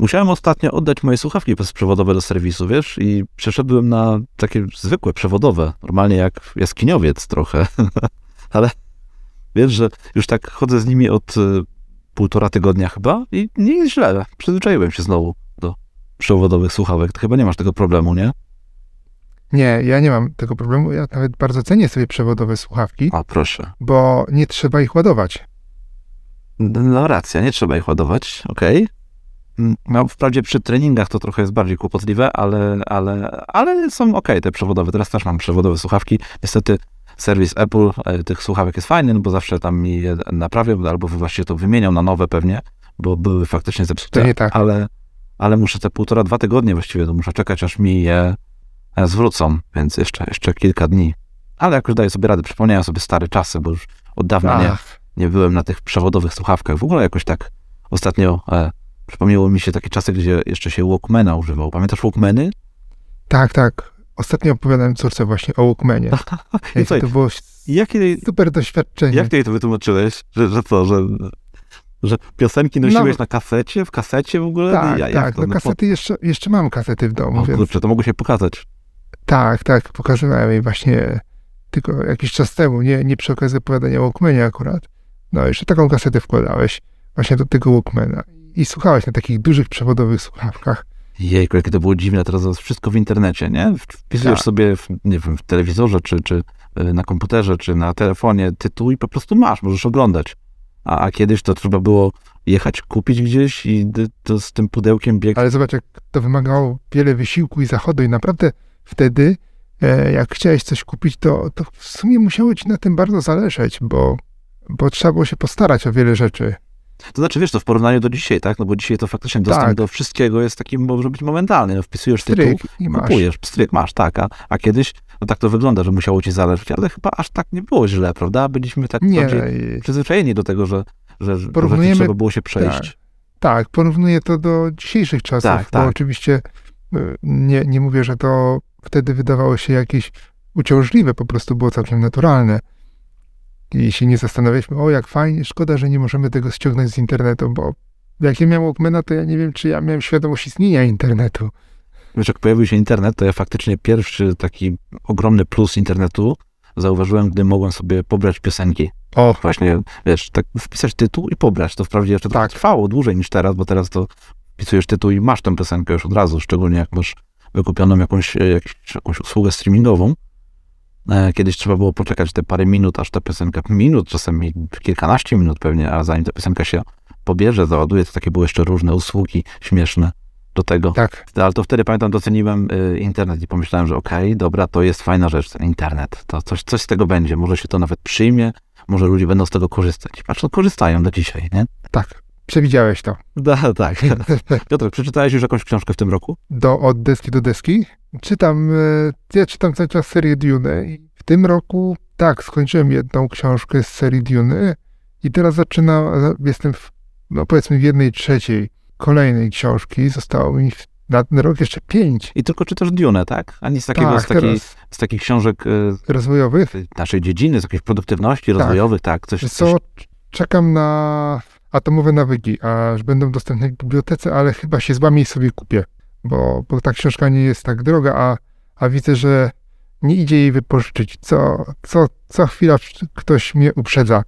Musiałem ostatnio oddać moje słuchawki bezprzewodowe do serwisu, wiesz, i przeszedłem na takie zwykłe, przewodowe, normalnie jak jaskiniowiec trochę, ale wiesz, że już tak chodzę z nimi od y, półtora tygodnia chyba i nie jest źle, przyzwyczaiłem się znowu do przewodowych słuchawek. Ty chyba nie masz tego problemu, nie? Nie, ja nie mam tego problemu. Ja nawet bardzo cenię sobie przewodowe słuchawki, A proszę. bo nie trzeba ich ładować. No racja, nie trzeba ich ładować, okej. Mm, No, wprawdzie przy treningach to trochę jest bardziej kłopotliwe, ale, ale, ale są okej te przewodowe. Teraz też mam przewodowe słuchawki. Niestety serwis Apple e, tych słuchawek jest fajny, no bo zawsze tam mi je naprawią, albo właściwie to wymienią na nowe pewnie, bo były faktycznie zepsute. Tak. Ale, ale muszę te półtora, dwa tygodnie właściwie, to muszę czekać, aż mi je e, zwrócą, więc jeszcze, jeszcze kilka dni. Ale jakoś daję sobie radę. Przypomniałem sobie stare czasy, bo już od dawna nie, nie byłem na tych przewodowych słuchawkach. W ogóle jakoś tak ostatnio e, przypomniało mi się takie czasy, gdzie jeszcze się Walkmana używał. Pamiętasz Walkmany? tak, tak. Ostatnio opowiadałem córce właśnie o Walkmanie. I Jakie słuchaj, to było jakie, super doświadczenie. jak ty jej to wytłumaczyłeś? Że, że co, że, że piosenki nosiłeś No. na kasecie, w kasecie w ogóle? Tak, Ja- tak. to? No No, kasety jeszcze, jeszcze mam kasety w po- domu, o więc kurczę, to mogło się pokazać. tak, tak. Pokazywałem jej właśnie tylko jakiś czas temu, nie, nie przy okazji opowiadania o Walkmanie akurat. No, jeszcze taką kasetę wkładałeś właśnie do tego Walkmana i słuchałeś na takich dużych przewodowych słuchawkach. Jejku, jakie to było dziwne, teraz wszystko w internecie, nie? Wpisujesz Tak. sobie, w, nie wiem, w telewizorze, czy, czy y, na komputerze, czy na telefonie tytuł i po prostu masz, możesz oglądać. A, a kiedyś to trzeba było jechać, kupić gdzieś i to z tym pudełkiem bieg. Ale zobacz, jak to wymagało wiele wysiłku i zachodu i naprawdę wtedy, e, jak chciałeś coś kupić, to, to w sumie musiało ci na tym bardzo zależeć, bo, bo trzeba było się postarać o wiele rzeczy. To znaczy, wiesz, to w porównaniu do dzisiaj, tak? No bo dzisiaj to faktycznie dostęp Tak. do wszystkiego jest taki, może być momentalny. No, wpisujesz tytuł, i kupujesz, stryk masz, tak. A, a kiedyś, no tak to wygląda, że musiało ci zależeć, ale chyba aż tak nie było źle, prawda? Byliśmy tak Nie, bardziej przyzwyczajeni do tego, że, że, że trzeba było się przejść. tak, porównuję to do dzisiejszych czasów, Tak, bo tak. oczywiście e, nie, nie mówię, że to wtedy wydawało się jakieś uciążliwe, po prostu było całkiem naturalne. I się nie zastanawialiśmy, o jak fajnie, szkoda, że nie możemy tego ściągnąć z internetu, bo jak ja miałem Walkmana, to ja nie wiem, czy ja miałem świadomość istnienia internetu. Wiesz, jak pojawił się internet, to ja faktycznie pierwszy taki ogromny plus internetu zauważyłem, gdy mogłem sobie pobrać piosenki. O, Właśnie, wiesz, tak wpisać tytuł i pobrać. To wprawdzie jeszcze Tak. trwało dłużej niż teraz, bo teraz to wpisujesz tytuł i masz tę piosenkę już od razu, szczególnie jak masz wykupioną jakąś, e, jakąś, jakąś usługę streamingową. E, Kiedyś trzeba było poczekać te parę minut, aż ta piosenka, minut, czasami kilkanaście minut pewnie, a zanim ta piosenka się pobierze, załaduje, to takie były jeszcze różne usługi śmieszne do tego. tak. Ale to wtedy pamiętam, doceniłem y, internet i pomyślałem, że okej, dobra, to jest fajna rzecz, ten internet. To coś, coś z tego będzie. Może się to nawet przyjmie, może ludzie będą z tego korzystać. Patrz, no, korzystają do dzisiaj, nie? Tak, przewidziałeś to. Da, tak. Piotr, przeczytałeś już jakąś książkę w tym roku? Do, od deski do deski. Czytam, e, ja czytam cały czas serię Dune i w tym roku, tak, skończyłem jedną książkę z serii Dune i teraz zaczynam, jestem, w, no powiedzmy w jednej trzeciej kolejnej książki. Zostało mi na ten rok jeszcze pięć I tylko czytasz Dune, tak? A nic takiego tak, z, takiej, z takich książek y, rozwojowych. z naszej dziedziny, z jakiejś produktywności rozwojowych, tak? Coś, Wiesz coś, co, czekam na atomowe nawyki, aż będą dostępne w bibliotece, ale chyba się złamię i sobie kupię, bo, bo ta książka nie jest tak droga, a, a widzę, że nie idzie jej wypożyczyć. Co, co, co chwila ktoś mnie uprzedza,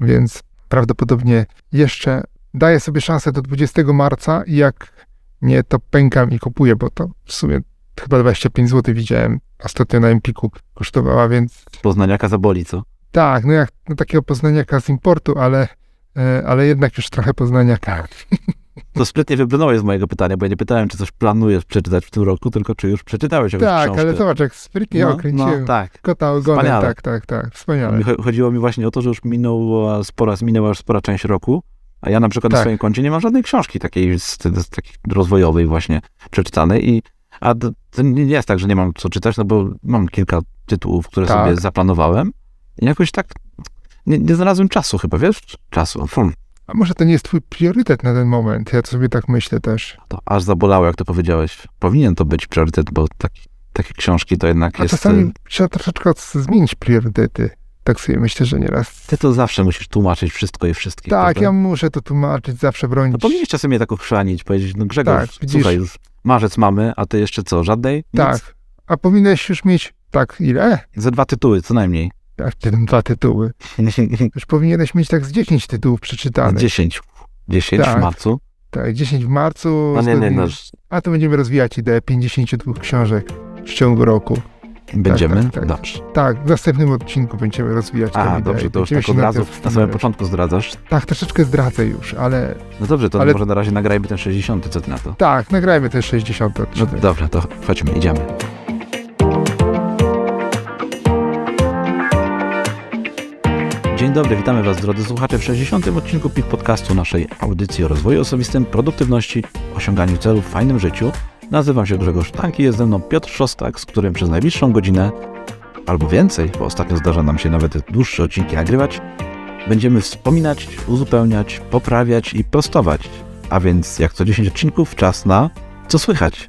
więc prawdopodobnie jeszcze daję sobie szansę do 20 marca i jak nie, to pękam i kupuję, bo to w sumie chyba 25 zł widziałem ostatnio na Empiku kosztowała, więc Poznaniaka zaboli, co? tak, no jak no takiego poznaniaka z importu, ale, e, ale jednak już trochę poznaniaka. To sprytnie wybrnąłeś z mojego pytania, bo ja nie pytałem, czy coś planujesz przeczytać w tym roku, tylko czy już przeczytałeś jakąś Tak, książkę. ale zobacz, jak sprytnie no, okręciłem no, tak. kota ogonem, Wspaniale. tak, tak, tak, wspaniale. Mi Chodziło mi właśnie o to, że już minęła spora, minęła już spora część roku, a ja na przykład na Tak. swoim koncie nie mam żadnej książki takiej z, z, takiej rozwojowej właśnie przeczytanej i a to nie jest tak, że nie mam co czytać, no bo mam kilka tytułów, które Tak. sobie zaplanowałem i jakoś tak nie, nie znalazłem czasu chyba, wiesz? Czasu. Fum, A może to nie jest twój priorytet na ten moment, ja sobie tak myślę też. to aż zabolało, jak to powiedziałeś. Powinien to być priorytet, bo taki, takie książki to jednak A jest... czasami y, trzeba troszeczkę zmienić priorytety. Tak sobie myślę, że nieraz. Ty to zawsze musisz tłumaczyć wszystko i wszystkich. Tak, prawda? ja muszę to tłumaczyć, zawsze bronić. No powinieneś czasem mnie tak ochrzanić, powiedzieć, no Grzegorz, Tak, widzisz. słuchaj, już marzec mamy, a ty jeszcze co, żadnej? Nic? tak. A powinieneś już mieć, tak, ile? Ze dwa tytuły, co najmniej. Jak te dwa tytuły. Już powinieneś mieć tak z 10 tytułów przeczytanych. 10. 10 Tak. w marcu. Tak, 10 w marcu. No nie, nie, no, A to będziemy rozwijać ideę 52 książek w ciągu roku. będziemy? tak, tak. Dobrze. Tak, w następnym odcinku będziemy rozwijać A, dobrze, to już tak od razu na samym początku zdradzasz. Tak, troszeczkę zdradzę już, ale No dobrze, to Ale- może na razie nagrajmy ten 60, co ty na to? tak, nagrajmy ten 60 No odcinek. dobrze, to chodźmy, idziemy. Dzień dobry, witamy Was drodzy słuchacze w 60. odcinku PIK Podcastu naszej audycji o rozwoju osobistym, produktywności, osiąganiu celów fajnym życiu. Nazywam się Grzegorz Tanki, jest ze mną Piotr Szostak, z którym przez najbliższą godzinę albo więcej, bo ostatnio zdarza nam się nawet dłuższe odcinki nagrywać, będziemy wspominać, uzupełniać, poprawiać i prostować. A więc jak co 10 odcinków, czas na co słychać.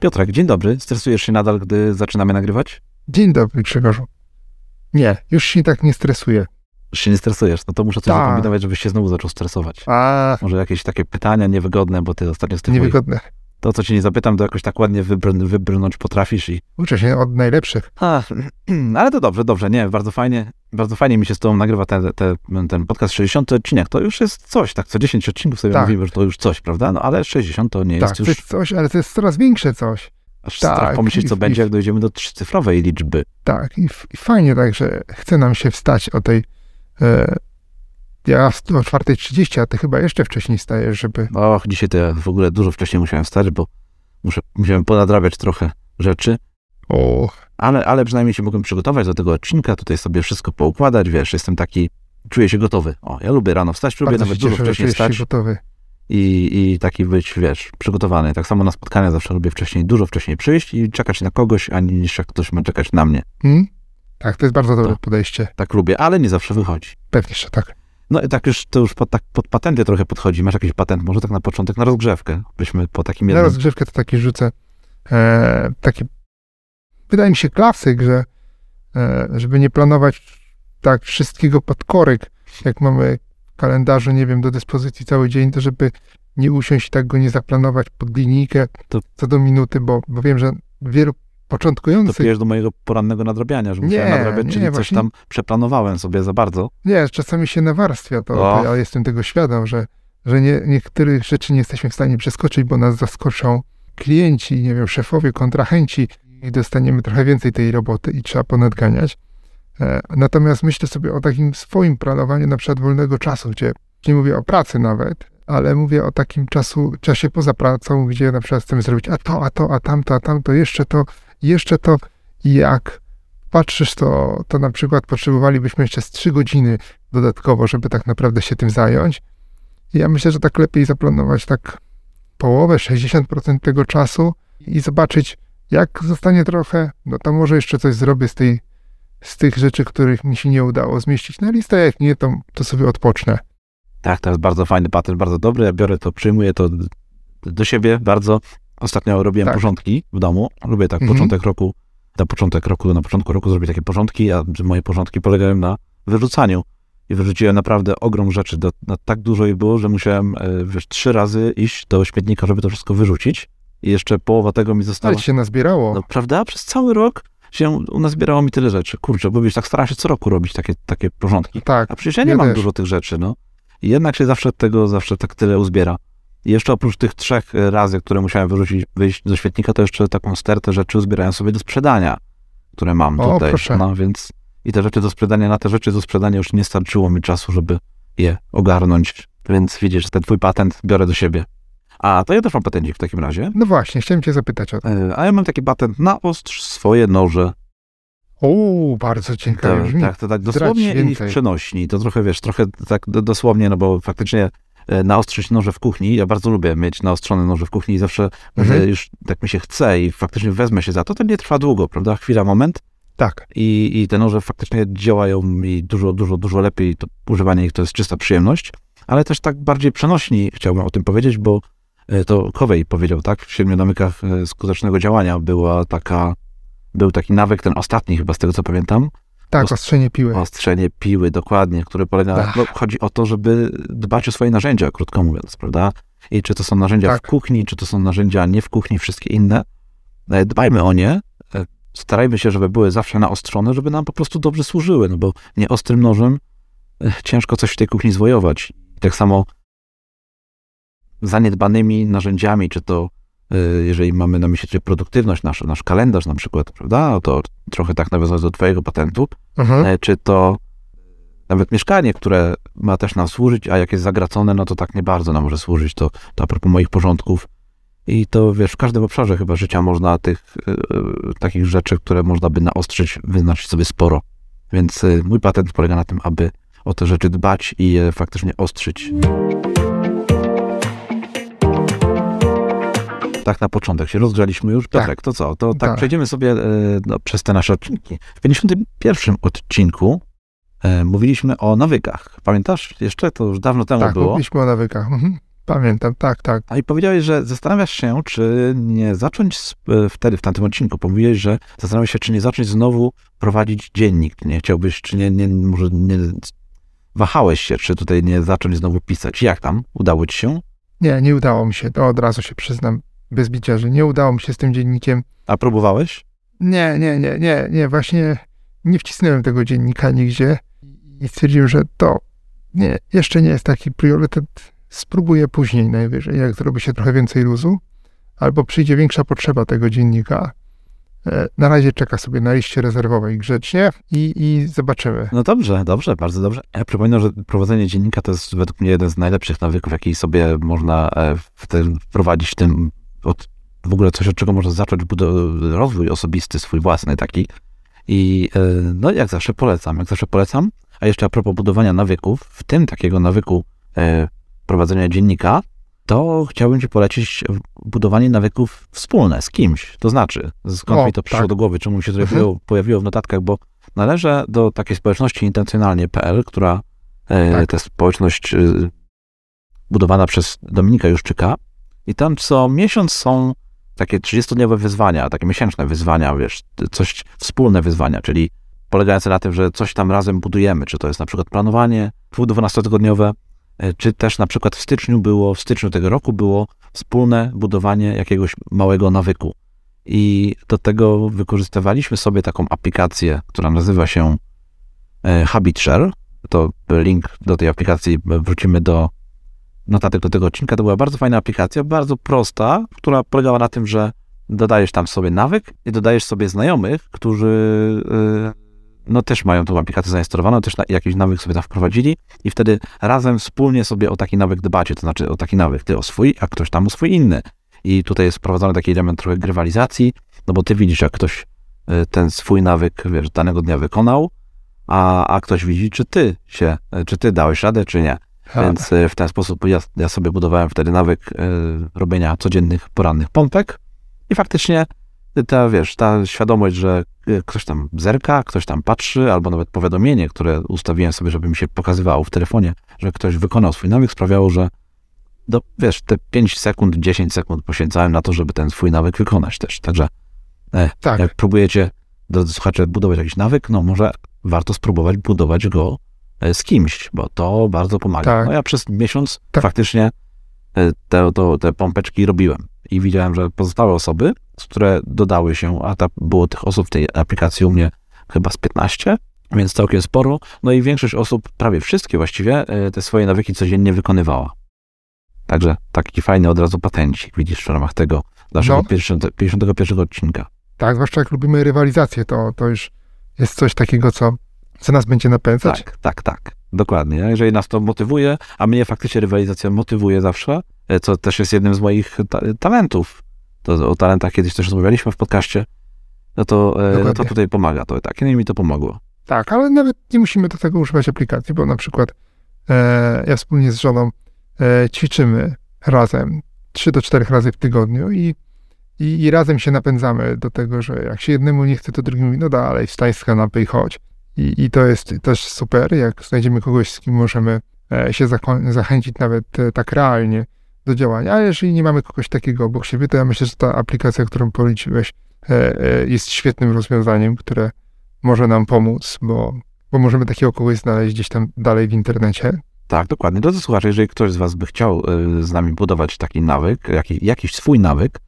Piotrek, dzień dobry. Stresujesz się nadal, gdy zaczynamy nagrywać? Dzień dobry, Grzegorzu. Nie, już się tak nie stresuję. Się nie stresujesz, no to muszę coś Tak. zakombinować, żebyś się znowu zaczął stresować. A, Może jakieś takie pytania niewygodne, bo ty ostatnio z moich, niewygodne. to, co cię nie zapytam, to jakoś tak ładnie wybrn- wybrnąć potrafisz i... Uczę się od najlepszych. A, ale to dobrze, dobrze, nie, bardzo fajnie, bardzo fajnie mi się z tobą nagrywa ten, ten, ten podcast 60 odcinek, to już jest coś, tak, co 10 odcinków sobie Tak. mówimy, że to już coś, prawda? No ale 60 to nie Tak, jest to już jest coś, ale to jest coraz większe coś. aż tak, strach pomyśleć, co i- będzie, jak dojdziemy do trzycyfrowej liczby. Tak, i, i fajnie tak, że chce nam się wstać o tej... E, ja o 4.30, a ty chyba jeszcze wcześniej stajesz, żeby... Och, dzisiaj to ja w ogóle dużo wcześniej musiałem wstać, bo muszę, musiałem ponadrabiać trochę rzeczy, O, ale, ale przynajmniej się mogłem przygotować do tego odcinka, tutaj sobie wszystko poukładać, wiesz, jestem taki, czuję się gotowy. O, ja lubię rano wstać, lubię bardzo nawet dużo cieszę, wcześniej wstać gotowy. i, i taki być, wiesz, przygotowany. Tak samo na spotkania zawsze lubię wcześniej, dużo wcześniej przyjść i czekać na kogoś, ani niż jak ktoś ma czekać na mnie. Hmm? Tak, to jest bardzo dobre Tak. podejście. Tak lubię, ale nie zawsze wychodzi. Pewnie, że tak. No i tak już, to już pod, tak pod patenty trochę podchodzi. Masz jakiś patent, może tak na początek, na rozgrzewkę, byśmy po takim Na jednym... rozgrzewkę to taki rzucę e, taki, wydaje mi się, klasyk, że e, żeby nie planować tak wszystkiego pod korek, jak mamy w kalendarzu, nie wiem, do dyspozycji cały dzień, to żeby nie usiąść i tak go nie zaplanować pod linijkę To- co do minuty, bo, bo wiem, że wielu To początkujących, pijesz do mojego porannego nadrabiania, że Nie, musiałem nadrabiać, nie, czyli coś właśnie- tam przeplanowałem sobie za bardzo. nie, czasami się nawarstwia, to, O. to ja jestem tego świadom, że, że nie, niektórych rzeczy nie jesteśmy w stanie przeskoczyć, bo nas zaskoczą klienci, nie wiem, szefowie, kontrahenci i dostaniemy trochę więcej tej roboty i trzeba ponadganiać. E, Natomiast myślę sobie o takim swoim planowaniu na przykład wolnego czasu, gdzie nie mówię o pracy nawet, ale mówię o takim czasu, czasie poza pracą, gdzie na przykład chcemy zrobić a to, a to, a tamto, a tamto, jeszcze to, jeszcze to jak patrzysz, to, to na przykład potrzebowalibyśmy jeszcze z 3 godziny dodatkowo, żeby tak naprawdę się tym zająć. Ja myślę, że tak lepiej zaplanować tak połowę, 60% tego czasu i zobaczyć, jak zostanie trochę, no to może jeszcze coś zrobię z tej, z tych rzeczy, których mi się nie udało zmieścić na listę, jak nie, to, to sobie odpocznę. Tak, to jest bardzo fajny patent, bardzo dobry. Ja biorę to, przyjmuję to do siebie bardzo. Ostatnio robiłem Tak. porządki w domu. Lubię tak Mhm. początek roku, na początek roku, na początku roku zrobić takie porządki, a moje porządki polegają na wyrzucaniu. I wyrzuciłem naprawdę ogrom rzeczy. Do, no, tak dużo ich było, że musiałem e, wiesz, trzy razy iść do śmietnika, żeby to wszystko wyrzucić. I jeszcze połowa tego mi została. Ale się nazbierało. No prawda? Przez cały rok się u nas zbierało mi tyle rzeczy. Kurczę, bo wiesz, tak staram się co roku robić takie, takie porządki. tak, A przecież ja nie Ja mam też. dużo tych rzeczy, no. I jednak się zawsze tego, zawsze tak tyle uzbiera. I jeszcze oprócz tych trzech e, razy, które musiałem wyrzucić, wyjść do świetnika, to jeszcze taką stertę rzeczy uzbierałem sobie do sprzedania, które mam O, tutaj. proszę. No więc i te rzeczy do sprzedania, na te rzeczy do sprzedania już nie starczyło mi czasu, żeby je ogarnąć. Więc widzisz, ten twój patent biorę do siebie. A, to ja też mam patencik w takim razie. No właśnie, chciałem cię zapytać o to. E, A ja mam taki patent na ostrz swoje noże. O, bardzo ciekawie Tak, brzmi. tak, to tak dosłownie i w przenośni. To trochę, wiesz, trochę tak do, dosłownie, no bo faktycznie naostrzyć noże w kuchni, ja bardzo lubię mieć naostrzone noże w kuchni i zawsze Mhm. e, już tak mi się chce i faktycznie wezmę się za to, to nie trwa długo, prawda? Chwila, moment Tak, i, i te noże faktycznie działają i dużo, dużo, dużo lepiej. To używanie ich to jest czysta przyjemność, ale też tak bardziej przenośni chciałbym o tym powiedzieć, bo e, to Kowej powiedział, tak? W siedmiu namykach e, skutecznego działania była taka, był taki nawyk, ten ostatni chyba z tego co pamiętam, Tak, Ost- ostrzenie piły. ostrzenie piły, dokładnie, które polega, Ach. no, chodzi o to, żeby dbać o swoje narzędzia, krótko mówiąc, prawda? I czy to są narzędzia Tak. w kuchni, czy to są narzędzia nie w kuchni, wszystkie inne, e, dbajmy o nie, e, starajmy się, żeby były zawsze naostrzone, żeby nam po prostu dobrze służyły, no bo nieostrym nożem e, ciężko coś w tej kuchni zwojować. I tak samo zaniedbanymi narzędziami, czy to jeżeli mamy na myśli produktywność, nasz, nasz kalendarz na przykład, prawda, no to trochę tak nawiązując do twojego patentu, Mhm. E, czy to nawet mieszkanie, które ma też nam służyć, a jak jest zagracone, no to tak nie bardzo nam może służyć. To, to a propos moich porządków. I to wiesz, w każdym obszarze chyba życia można tych e, takich rzeczy, które można by naostrzyć, wyznaczyć sobie sporo. Więc mój patent polega na tym, aby o te rzeczy dbać i je faktycznie ostrzyć. Tak na początek się rozgrzaliśmy już. Tak. Piotrek, to co? To tak, Tak. przejdziemy sobie e, no, przez te nasze odcinki. W 51 odcinku e, mówiliśmy o nawykach. Pamiętasz jeszcze? To już dawno temu Tak, było. mówiliśmy o nawykach. Mhm. Pamiętam, tak, tak. A i powiedziałeś, że zastanawiasz się, czy nie zacząć e, wtedy, w tamtym odcinku, powiedziałeś, że zastanawiasz się, czy nie zacząć znowu prowadzić dziennik. Nie chciałbyś, czy nie, nie może nie wahałeś się, czy tutaj nie zacząć znowu pisać. Jak tam? Udało ci się? Nie, nie udało mi się. To od razu się przyznam bez bicia, że nie udało mi się z tym dziennikiem. A próbowałeś? Nie, nie, nie, nie, nie, właśnie nie wcisnąłem tego dziennika nigdzie i stwierdziłem, że to nie, jeszcze nie jest taki priorytet. Spróbuję później najwyżej, jak zrobi się trochę więcej luzu, albo przyjdzie większa potrzeba tego dziennika. E, Na razie czeka sobie na liście rezerwowej grzecznie i, i zobaczymy. No dobrze, dobrze, bardzo dobrze. Ja przypominam, że prowadzenie dziennika to jest według mnie jeden z najlepszych nawyków, jaki sobie można e, wprowadzić w tym, od, w ogóle coś, od czego można zacząć rozwój osobisty, swój własny taki. I e, no jak zawsze polecam, jak zawsze polecam. A jeszcze a propos budowania nawyków, w tym takiego nawyku e, prowadzenia dziennika, to chciałbym Ci polecić budowanie nawyków wspólne z kimś. To znaczy, skąd O, mi to przyszło tak. do głowy, czemu mi się tutaj Mhm. pojawiło, pojawiło w notatkach, bo należę do takiej społeczności intencjonalnie.pl, która e, Tak. to jest społeczność e, budowana przez Dominika Juszczyka i tam co miesiąc są takie 30-dniowe wyzwania, takie miesięczne wyzwania, wiesz, coś wspólne wyzwania, czyli polegające na tym, że coś tam razem budujemy, czy to jest na przykład planowanie 12-tygodniowe, e, czy też na przykład w styczniu było, w styczniu tego roku było wspólne budowanie jakiegoś małego nawyku. I do tego wykorzystywaliśmy sobie taką aplikację, która nazywa się e, HabitShare. To link do tej aplikacji wrócimy do notatek do tego odcinka. To była bardzo fajna aplikacja, bardzo prosta, która polegała na tym, że dodajesz tam sobie nawyk i dodajesz sobie znajomych, którzy e, no też mają tą aplikację zainstalowaną, też na, jakiś nawyk sobie tam wprowadzili i wtedy razem wspólnie sobie o taki nawyk dbacie, to znaczy o taki nawyk, ty o swój, a ktoś tam o swój inny. I tutaj jest wprowadzony taki element trochę grywalizacji, no bo ty widzisz, jak ktoś y, ten swój nawyk, wiesz, danego dnia wykonał, a, a ktoś widzi, czy ty się, y, czy ty dałeś radę, czy nie. Ha, Więc y, w ten sposób ja, ja sobie budowałem wtedy nawyk y, robienia codziennych, porannych pompek i faktycznie ta, wiesz, ta świadomość, że ktoś tam zerka, ktoś tam patrzy, albo nawet powiadomienie, które ustawiłem sobie, żeby mi się pokazywało w telefonie, że ktoś wykonał swój nawyk, sprawiało, że do, wiesz, te 5 sekund, 10 sekund poświęcałem na to, żeby ten swój nawyk wykonać też. Także e, tak. jak próbujecie, drodzy słuchacze, budować jakiś nawyk, no może warto spróbować budować go e, z kimś, bo to bardzo pomaga. Tak. No ja przez miesiąc Tak. faktycznie e, te, to, te pompeczki robiłem i widziałem, że pozostałe osoby, które dodały się, a ta, było tych osób w tej aplikacji u mnie chyba z 15, więc całkiem sporo, no i większość osób, prawie wszystkie właściwie, e, te swoje nawyki codziennie wykonywała. Także taki fajny od razu patencik, widzisz, w ramach tego naszego No. 50, 51 odcinka. Tak, zwłaszcza jak lubimy rywalizację, to, to już jest coś takiego, co, co nas będzie napędzać. Tak, tak, tak. Dokładnie. Jeżeli nas to motywuje, a mnie faktycznie rywalizacja motywuje zawsze, e, co też jest jednym z moich ta talentów. To o talentach kiedyś też rozmawialiśmy w podcaście. No to, e, no to tutaj pomaga to, tak. No i mi to pomogło. Tak, ale nawet nie musimy do tego używać aplikacji, bo na przykład e, ja wspólnie z żoną e, ćwiczymy razem 3 do 4 razy w tygodniu i, i, i razem się napędzamy do tego, że jak się jednemu nie chce, to drugi mówi, no dalej, wstań z kanapy i chodź. I, I to jest też super, jak znajdziemy kogoś, z kim możemy e, się zachęcić nawet e, tak realnie do działania. A jeżeli nie mamy kogoś takiego obok siebie, to ja myślę, że ta aplikacja, którą poleciłeś, e, jest świetnym rozwiązaniem, które może nam pomóc, bo, bo możemy takiego kogoś znaleźć gdzieś tam dalej w internecie. Tak, dokładnie. Drodzy słuchacze, jeżeli ktoś z Was by chciał z nami budować taki nawyk, jaki, jakiś swój nawyk,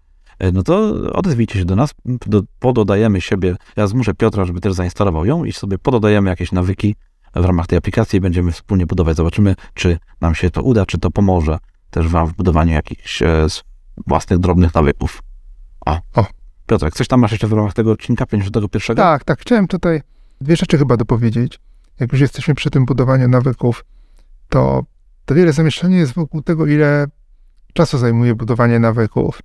no to odezwijcie się do nas, do, pododajemy siebie, ja zmuszę Piotra, żeby też zainstalował ją i sobie pododajemy jakieś nawyki w ramach tej aplikacji i będziemy wspólnie budować. Zobaczymy, czy nam się to uda, czy to pomoże też Wam w budowaniu jakichś e, własnych drobnych nawyków. O. O. Piotrek, coś tam masz jeszcze w ramach tego odcinka 51? Tak, tak. Chciałem tutaj dwie rzeczy chyba dopowiedzieć. Jak już jesteśmy przy tym budowaniu nawyków, to, to wiele zamieszczenia jest wokół tego, ile czasu zajmuje budowanie nawyków.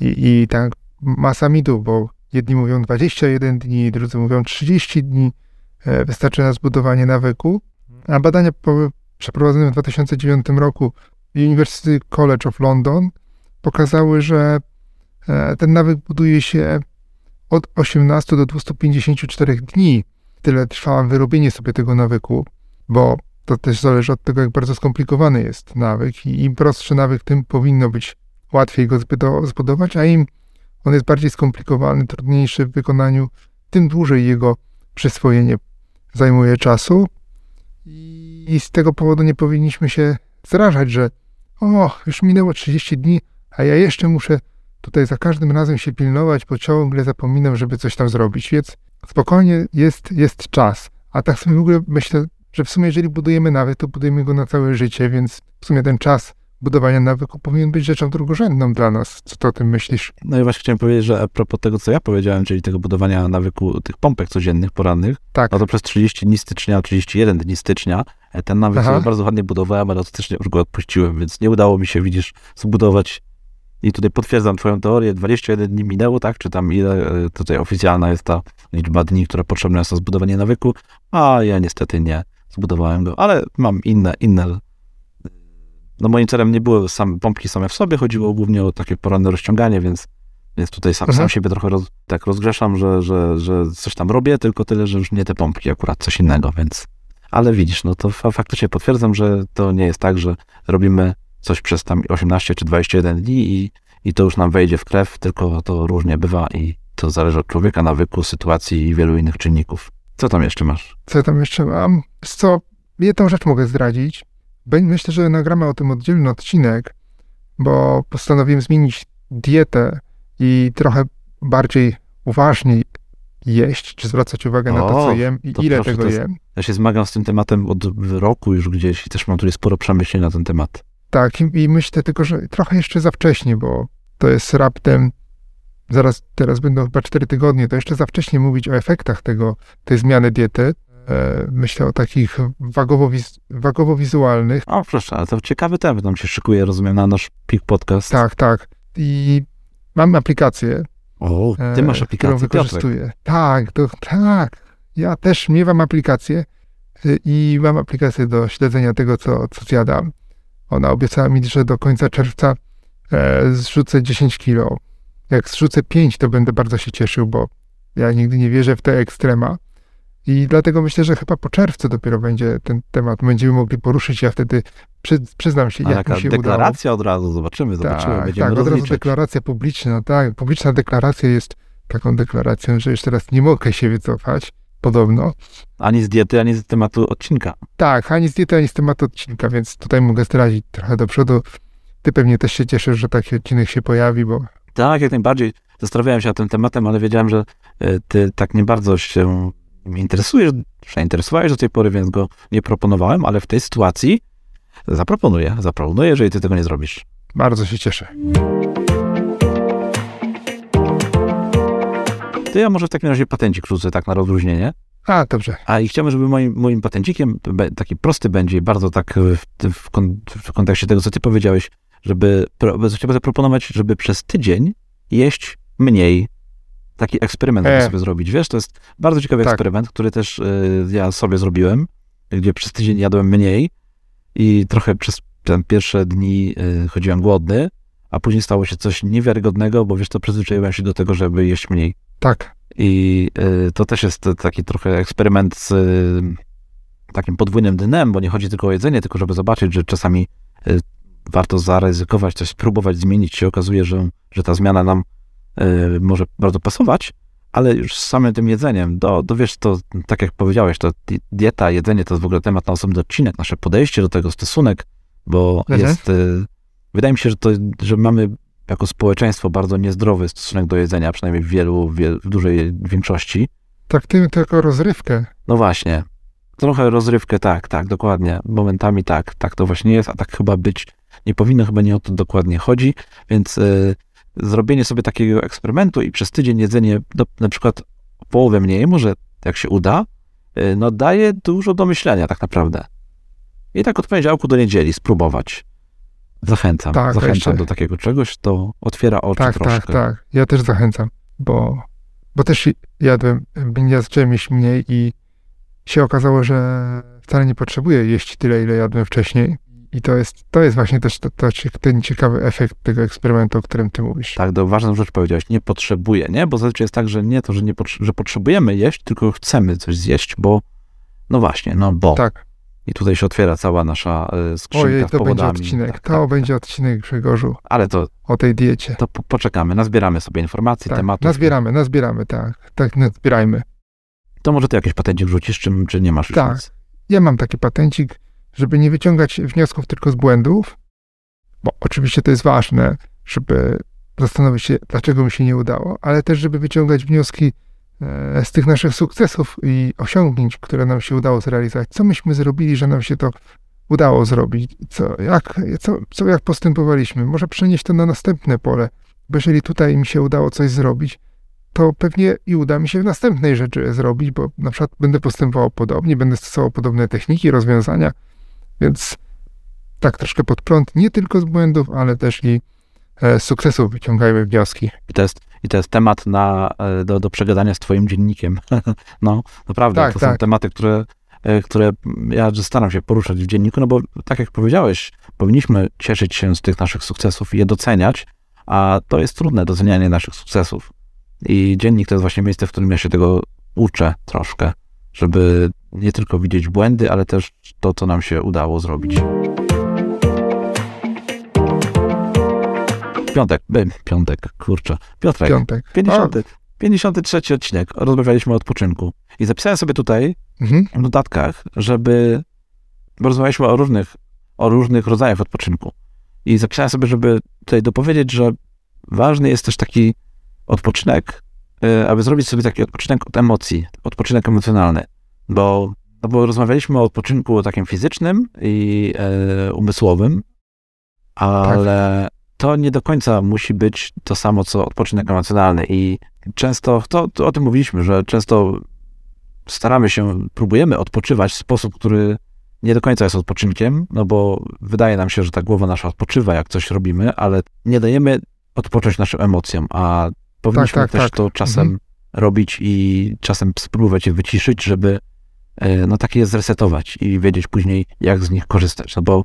I, i tak masa mitów, bo jedni mówią 21 dni, drudzy mówią 30 dni. E, Wystarczy na zbudowanie nawyku. A badania przeprowadzone w 2009 roku University College of London pokazały, że e, ten nawyk buduje się od 18 do 254 dni. Tyle trwa wyrobienie sobie tego nawyku, bo to też zależy od tego, jak bardzo skomplikowany jest nawyk i im prostszy nawyk, tym powinno być łatwiej go zbudować, a im on jest bardziej skomplikowany, trudniejszy w wykonaniu, tym dłużej jego przyswojenie zajmuje czasu i z tego powodu nie powinniśmy się zrażać, że o, już minęło 30 dni, a ja jeszcze muszę tutaj za każdym razem się pilnować, bo ciągle zapominam, żeby coś tam zrobić, więc spokojnie jest, jest czas. A tak sobie w ogóle myślę, że w sumie jeżeli budujemy nawyk, to budujemy go na całe życie, więc w sumie ten czas budowania nawyku powinien być rzeczą drugorzędną dla nas. Co ty o tym myślisz? No i właśnie chciałem powiedzieć, że a propos tego, co ja powiedziałem, czyli tego budowania nawyku tych pompek codziennych, porannych, Tak, no to przez 30 dni stycznia, 31 dni stycznia e, ten nawyk Aha. sobie bardzo ładnie budowałem, ale od stycznia już go odpuściłem, więc nie udało mi się, widzisz, zbudować. I tutaj potwierdzam twoją teorię, 21 dni minęło, tak? Czy tam ile e, tutaj oficjalna jest ta liczba dni, która potrzebna jest na zbudowanie nawyku, a ja niestety nie zbudowałem go, ale mam inne, inne no moim celem nie były same pompki same w sobie, chodziło głównie o takie poranne rozciąganie, więc, więc tutaj sam, sam Mhm. siebie trochę roz, tak rozgrzeszam, że, że, że coś tam robię, tylko tyle, że już nie te pompki, akurat coś innego, więc ale widzisz, no to fa- faktycznie potwierdzam, że to nie jest tak, że robimy coś przez tam 18 czy 21 dni i, i to już nam wejdzie w krew, tylko to różnie bywa i to zależy od człowieka, nawyku, sytuacji i wielu innych czynników. Co tam jeszcze masz? co tam jeszcze mam? Co, jedną rzecz mogę zdradzić. Myślę, że nagramy o tym oddzielny odcinek, bo postanowiłem zmienić dietę i trochę bardziej uważniej jeść, czy zwracać uwagę na to, co O, jem i ile proszę, tego jest- jem. Ja się zmagam z tym tematem od roku już gdzieś i też mam tutaj sporo przemyśleń na ten temat. Tak, i, i myślę tylko, że trochę jeszcze za wcześnie, bo to jest raptem, zaraz teraz będą chyba 4 tygodnie, to jeszcze za wcześnie mówić o efektach tego, tej zmiany diety. E, myślę o takich wagowo-wiz, wagowo-wizualnych. O, proszę, ale to ciekawy temat nam się szykuje, rozumiem, na nasz PIK podcast. Tak, tak. I mam aplikację, O, ty e, masz którą aplikację, Piotrek. wykorzystuję. Tak, to, tak. Ja też miewam aplikację y, i mam aplikację do śledzenia tego, co, co zjadam. Ona obiecała mi, że do końca czerwca e, zrzucę 10 kilo. Jak zrzucę 5, to będę bardzo się cieszył, bo ja nigdy nie wierzę w te ekstrema. I dlatego myślę, że chyba po czerwcu dopiero będzie ten temat, będziemy mogli poruszyć. Ja wtedy przy, przyznam się, jak mi się udało. deklaracja od razu, zobaczymy, zobaczymy, Tak, będziemy tak, od razu deklaracja publiczna, tak. Publiczna deklaracja jest taką deklaracją, że już teraz nie mogę się wycofać, podobno. Ani z diety, ani z tematu odcinka. Tak, ani z diety, ani z tematu odcinka, więc tutaj mogę zdradzić trochę do przodu. Ty pewnie też się cieszysz, że taki odcinek się pojawi, bo Tak, jak najbardziej. Zastanawiałem się nad tym tematem, ale wiedziałem, że e, ty tak nie bardzo się interesujesz, zainteresowałeś do tej pory, więc go nie proponowałem, ale w tej sytuacji zaproponuję, zaproponuję, jeżeli ty tego nie zrobisz. bardzo się cieszę. To ja może w takim razie patencik rzucę tak na rozluźnienie. A, dobrze. A i chciałbym, żeby moim, moim patencikiem, taki prosty będzie, i bardzo tak w, w, kon, w kontekście tego, co ty powiedziałeś, żeby, chciałbym zaproponować, żeby przez tydzień jeść mniej. Taki eksperyment E. sobie zrobić. Wiesz, to jest bardzo ciekawy Tak. eksperyment, który też y, ja sobie zrobiłem, gdzie przez tydzień jadłem mniej i trochę przez te pierwsze dni y, chodziłem głodny, a później stało się coś niewiarygodnego, bo wiesz, to przyzwyczaiłem się do tego, żeby jeść mniej. Tak, I y, to też jest taki trochę eksperyment z takim podwójnym dnem, bo nie chodzi tylko o jedzenie, tylko żeby zobaczyć, że czasami warto zaryzykować, coś spróbować zmienić. się okazuje, że, że ta zmiana nam y, może bardzo pasować, ale już z samym tym jedzeniem, do, do wiesz, to tak jak powiedziałeś, to di- dieta, jedzenie to jest w ogóle temat na osobny odcinek, nasze podejście do tego, stosunek, bo Mhm. jest, y, wydaje mi się, że to, że mamy jako społeczeństwo bardzo niezdrowy stosunek do jedzenia, przynajmniej w wielu, wiel, w dużej większości. Traktujemy to jako rozrywkę. No właśnie, trochę rozrywkę, tak, tak, dokładnie, momentami tak, tak to właśnie jest, a tak chyba być nie powinno, chyba nie o to dokładnie chodzi, więc y, zrobienie sobie takiego eksperymentu i przez tydzień jedzenie do, na przykład połowę mniej, może jak się uda, y, no daje dużo do myślenia tak naprawdę. I tak od poniedziałku do niedzieli spróbować. Zachęcam, Tak, zachęcam jeszcze- do takiego czegoś, to otwiera oczy Tak, troszkę. tak, tak. Ja też zachęcam, bo, bo też jadłem, ja zacząłem jeść mniej i się okazało, że wcale nie potrzebuję jeść tyle, ile jadłem wcześniej. I to jest, to jest właśnie też to, to, ten ciekawy efekt tego eksperymentu, o którym ty mówisz. Tak, to ważną rzecz powiedziałeś, nie potrzebuje, nie? Bo zazwyczaj jest tak, że nie to, że, nie potrze- że potrzebujemy jeść, tylko chcemy coś zjeść, bo no właśnie, no bo. Tak. I tutaj się otwiera cała nasza y, skrzynka Ojej, to będzie odcinek. Tak, to tak, będzie odcinek Grzegorzu Ale to, o tej diecie. to po- poczekamy, nazbieramy sobie informacji, Tak, tematów. nazbieramy, nazbieramy, tak. Tak, nazbierajmy. To może ty jakieś patencie wrzucisz, czy, czy nie masz już Tak. nic? Ja mam taki patencik, żeby nie wyciągać wniosków tylko z błędów, bo oczywiście to jest ważne, żeby zastanowić się, dlaczego mi się nie udało, ale też, żeby wyciągać wnioski e, z tych naszych sukcesów i osiągnięć, które nam się udało zrealizować. Co myśmy zrobili, że nam się to udało zrobić? Co, jak, co, co, jak postępowaliśmy? Może przenieść to na następne pole, bo jeżeli tutaj mi się udało coś zrobić, to pewnie i uda mi się w następnej rzeczy zrobić, bo na przykład będę postępował podobnie, będę stosował podobne techniki, rozwiązania, więc tak troszkę pod prąd, nie tylko z błędów, ale też i e, z sukcesów wyciągajmy wnioski. I to jest, i to jest temat na, e, do, do przegadania z twoim dziennikiem. no, naprawdę, Tak, to są tak. tematy, które, e, które ja staram się poruszać w dzienniku, no bo tak jak powiedziałeś, powinniśmy cieszyć się z tych naszych sukcesów i je doceniać, a to jest trudne, docenianie naszych sukcesów. I dziennik to jest właśnie miejsce, w którym ja się tego uczę troszkę, żeby nie tylko widzieć błędy, ale też to, co nam się udało zrobić. Piątek, by, piątek, kurczę. Piotrek, Piątek. 50, 53 odcinek. Rozmawialiśmy o odpoczynku. I zapisałem sobie tutaj mhm. w notatkach, żeby. Bo rozmawialiśmy o różnych, o różnych rodzajach odpoczynku. I zapisałem sobie, żeby tutaj dopowiedzieć, że ważny jest też taki odpoczynek, y, aby zrobić sobie taki odpoczynek od emocji, odpoczynek emocjonalny. Bo, no bo rozmawialiśmy o odpoczynku takim fizycznym i e, umysłowym, ale to nie do końca musi być to samo, co odpoczynek emocjonalny. I często, to, to o tym mówiliśmy, że często staramy się, próbujemy odpoczywać w sposób, który nie do końca jest odpoczynkiem, no bo wydaje nam się, że ta głowa nasza odpoczywa, jak coś robimy, ale nie dajemy odpocząć naszym emocjom, a powinniśmy tak, też tak. to czasem Mhm. robić i czasem spróbować je wyciszyć, żeby no takie je zresetować i wiedzieć później, jak z nich korzystać, no bo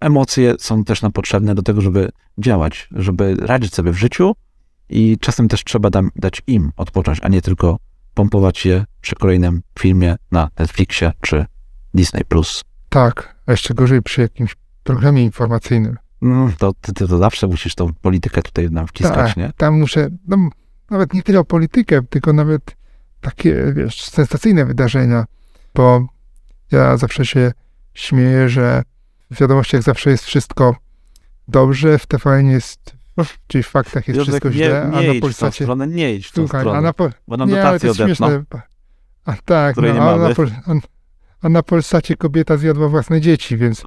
emocje są też nam potrzebne do tego, żeby działać, żeby radzić sobie w życiu i czasem też trzeba dać im odpocząć, a nie tylko pompować je przy kolejnym filmie na Netflixie czy Disney+. Plus. Tak, a jeszcze gorzej przy jakimś programie informacyjnym. No, to ty, ty to zawsze musisz tą politykę tutaj nam wciskać, Tak, nie? Tam muszę, no, nawet nie tyle o politykę, tylko nawet takie, wiesz, sensacyjne wydarzenia, bo ja zawsze się śmieję, że w wiadomościach zawsze jest wszystko dobrze, w TVN jest, czyli w faktach jest wszystko nie, źle, nie a na Polsacie... stronę, nie idź w tą Słuchaj, stronę, a na, po, bo nam nie, ale to jest odetną. śmieszne. A tak, no, a, na, Pol- a, a na Polsacie kobieta zjadła własne dzieci, więc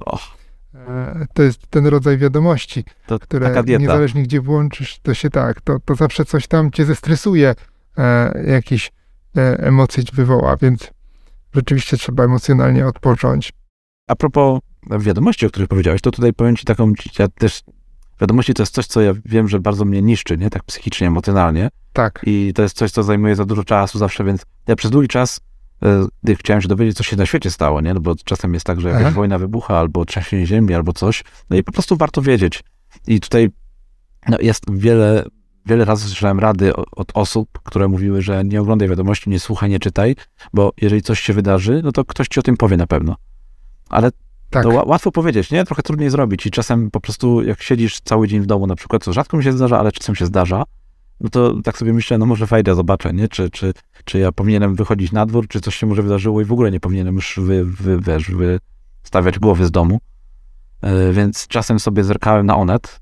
e, to jest ten rodzaj wiadomości, to które niezależnie gdzie włączysz, to się tak, to, to zawsze coś tam cię zestresuje, e, jakieś e, emocje ci wywoła, więc rzeczywiście trzeba emocjonalnie odpocząć. A propos wiadomości, o których powiedziałeś, to tutaj powiem ci taką, ja też, wiadomości to jest coś, co ja wiem, że bardzo mnie niszczy, nie? Tak psychicznie, emocjonalnie. Tak, I to jest coś, co zajmuje za dużo czasu zawsze, więc ja przez długi czas, e, chciałem się dowiedzieć, co się na świecie stało, nie? No bo czasem jest tak, że jakaś Aha. wojna wybucha, albo trzęsienie ziemi, albo coś. No i po prostu warto wiedzieć. I tutaj no, jest wiele, wiele razy słyszałem rady od osób, które mówiły, że nie oglądaj wiadomości, nie słuchaj, nie czytaj, bo jeżeli coś się wydarzy, no to ktoś ci o tym powie na pewno. Ale tak, to ła- łatwo powiedzieć, nie? Trochę trudniej zrobić i czasem po prostu jak siedzisz cały dzień w domu na przykład, co rzadko mi się zdarza, ale czasem się zdarza, no to tak sobie myślę, no może wejdę, zobaczę, nie? Czy, czy, czy ja powinienem wychodzić na dwór, czy coś się może wydarzyło i w ogóle nie powinienem już wy, wy, wiesz, wystawiać głowy z domu. E, Więc czasem sobie zerkałem na Onet,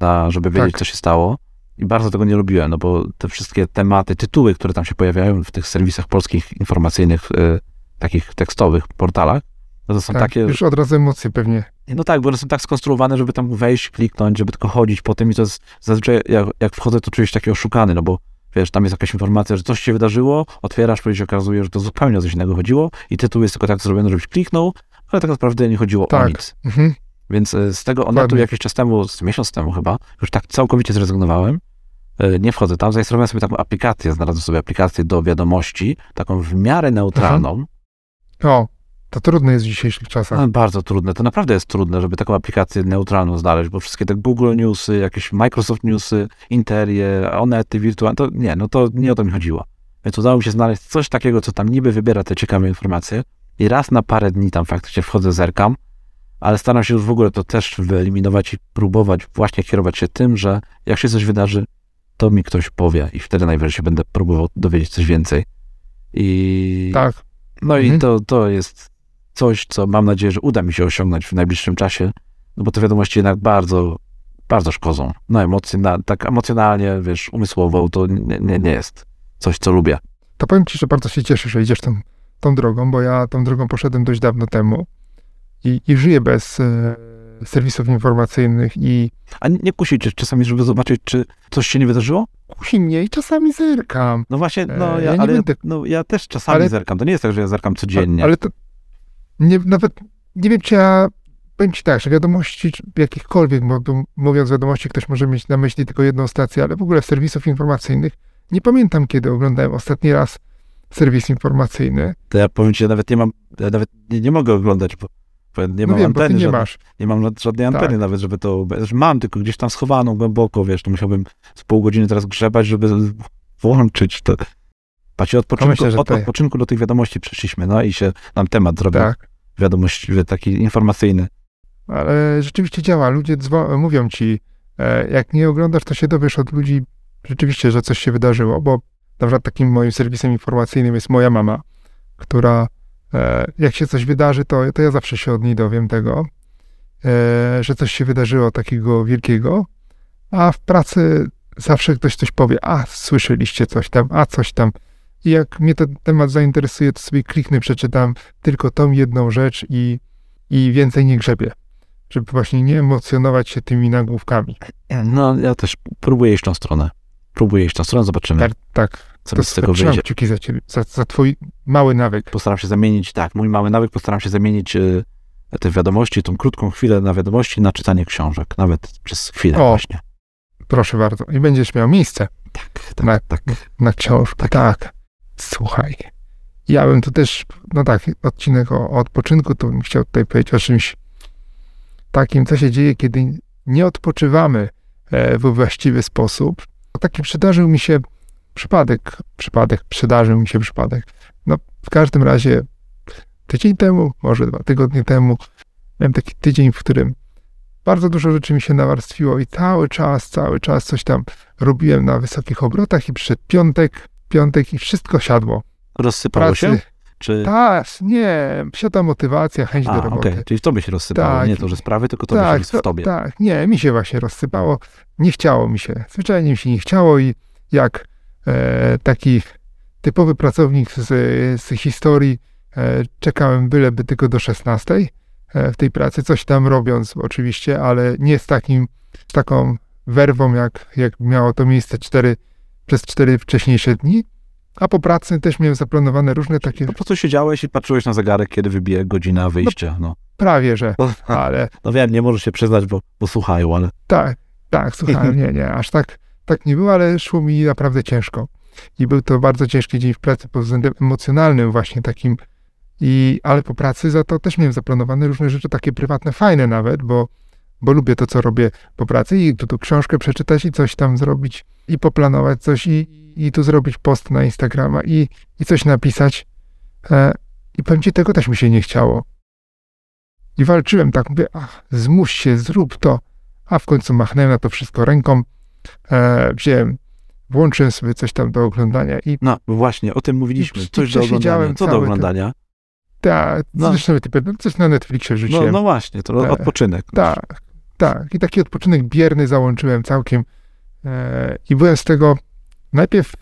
na, żeby wiedzieć, Tak. co się stało. I bardzo tego nie lubiłem, no bo te wszystkie tematy, tytuły, które tam się pojawiają w tych serwisach polskich informacyjnych, e, takich tekstowych portalach, no to są Tak, takie, Już od razu emocje pewnie. no tak, bo one są tak skonstruowane, żeby tam wejść, kliknąć, żeby tylko chodzić po tym i to jest zazwyczaj jak, jak wchodzę, to czuję się taki oszukany, no bo wiesz, tam jest jakaś informacja, że coś się wydarzyło, otwierasz, później się okazuje, że to zupełnie o coś innego chodziło i tytuł jest tylko tak zrobiony, żebyś kliknął, ale tak naprawdę nie chodziło o Tak. nic. Mhm. Więc e, z tego Onetu jakiś czas temu, z miesiąc temu chyba, już tak całkowicie zrezygnowałem. E, Nie wchodzę tam, zainstalowałem sobie taką aplikację, znalazłem sobie aplikację do wiadomości, taką w miarę neutralną, O, to trudno jest w dzisiejszych czasach. Ale bardzo trudne. To naprawdę jest trudne, żeby taką aplikację neutralną znaleźć, bo wszystkie te Google Newsy, jakieś Microsoft Newsy, Interie, Onety, wirtualne, to nie, no to nie o to mi chodziło. Więc udało mi się znaleźć coś takiego, co tam niby wybiera te ciekawe informacje i raz na parę dni tam faktycznie wchodzę, zerkam, ale staram się już w ogóle to też wyeliminować i próbować właśnie kierować się tym, że jak się coś wydarzy, to mi ktoś powie i wtedy najwyżej będę próbował dowiedzieć coś więcej. I Tak. no i Mhm. to, to jest coś, co mam nadzieję, że uda mi się osiągnąć w najbliższym czasie, no bo te wiadomości jednak bardzo, bardzo szkodzą. No emocje, na, tak emocjonalnie, wiesz, umysłowo, to nie, nie, nie jest coś, co lubię. To powiem ci, że bardzo się cieszę, że idziesz tą, tą drogą, bo ja tą drogą poszedłem dość dawno temu i, i żyję bez e, serwisów informacyjnych i A nie, kusicie czasami, żeby zobaczyć, czy coś się nie wydarzyło? kusi mnie i czasami zerkam. No właśnie, no E, ja, ja nie ale będę- no, ja też czasami Ale- zerkam. To nie jest tak, że ja zerkam codziennie. Ale to nie, nawet nie wiem, czy ja powiem ci tak, że wiadomości jakichkolwiek, mówiąc wiadomości, ktoś może mieć na myśli tylko jedną stację, ale w ogóle serwisów informacyjnych. Nie pamiętam, kiedy oglądałem ostatni raz serwis informacyjny. To ja powiem ci, ja nawet nie mam, ja nawet nie, nie mogę oglądać, bo, ja nie no mam wiem, anteny nie żadnej. masz. Nie mam żad- żadnej anteny Tak. nawet, żeby to. Mam tylko gdzieś tam schowaną głęboko, wiesz, to musiałbym z pół godziny teraz grzebać, żeby włączyć to. Patrzcie, od myślę, że od do tych wiadomości przeszliśmy, no i się nam temat zrobił. Tak. Wiadomość taki informacyjny. Ale rzeczywiście działa. Ludzie mówią ci, e, jak nie oglądasz, to się dowiesz od ludzi rzeczywiście, że coś się wydarzyło, bo na przykład takim moim serwisem informacyjnym jest moja mama, która jak się coś wydarzy, to, to ja zawsze się od niej dowiem tego, e, że coś się wydarzyło takiego wielkiego, a w pracy zawsze ktoś coś powie, a słyszeliście coś tam, a coś tam. I jak mnie ten temat zainteresuje, to sobie kliknę, przeczytam tylko tą jedną rzecz i, i więcej nie grzebię żeby właśnie nie emocjonować się tymi nagłówkami. No, ja też próbuję iść tą stronę. Próbuję iść tą stronę, zobaczymy, Tak, tak. Co To mi z tego wyjdzie. kciuki za ciebie, za, za twój mały nawyk. Postaram się zamienić, tak, mój mały nawyk, postaram się zamienić y, te wiadomości, tą krótką chwilę na wiadomości, na czytanie książek. Nawet przez chwilę O. właśnie. Proszę bardzo. I będziesz miał miejsce Tak, tak, Na- tak. na książkę. Tak. Słuchaj. Ja bym tu też, no tak, odcinek o, o odpoczynku, to bym chciał tutaj powiedzieć o czymś takim, co się dzieje, kiedy nie odpoczywamy e, we właściwy sposób. Taki przydarzył mi się przypadek, przypadek, przydarzył mi się przypadek. No, w każdym razie tydzień temu, może dwa tygodnie temu, miałem taki tydzień, w którym bardzo dużo rzeczy mi się nawarstwiło i cały czas, cały czas coś tam robiłem na wysokich obrotach i przyszedł piątek, piątek i wszystko siadło. Rozsypało się? Pracy. Czy... Tak, nie, siada motywacja, chęć A, do roboty. czyli w tobie się rozsypało, Tak. nie to, że sprawy, tylko to tak, się w tobie. tak, nie, mi się właśnie rozsypało, nie chciało mi się, zwyczajnie mi się nie chciało i jak taki typowy pracownik z, z historii. E, czekałem byleby tylko do 16 e, w tej pracy, coś tam robiąc oczywiście, ale nie z takim, z taką werwą, jak, jak miało to miejsce cztery, przez cztery wcześniejsze dni, a po pracy też miałem zaplanowane różne takie, Po prostu siedziałeś i patrzyłeś na zegarek, kiedy wybije godzina wyjścia. No, prawie że, no, ale no wiem, nie możesz się przyznać, bo, bo słuchają, ale Tak, tak, słuchałem, nie, nie, aż tak, tak nie było, ale szło mi naprawdę ciężko. I był to bardzo ciężki dzień w pracy pod względem emocjonalnym właśnie takim, i, ale po pracy za to też miałem zaplanowane różne rzeczy takie prywatne, fajne nawet, bo, bo lubię to, co robię po pracy i tu, tu książkę przeczytać i coś tam zrobić i poplanować coś i, i tu zrobić post na Instagrama i, i coś napisać. E, I powiem ci, tego też mi się nie chciało. I walczyłem tak, mówię, ach, zmuś się, zrób to, a w końcu machnąłem na to wszystko ręką, e, wziąłem włączyłem sobie coś tam do oglądania i No właśnie, o tym mówiliśmy. Coś do oglądania. Co do oglądania? tak, No. zresztą no, coś na Netflixie No, rzuciłem. no właśnie, to Tak. odpoczynek. Tak, tak. I taki odpoczynek bierny załączyłem całkiem. E, I byłem z tego najpierw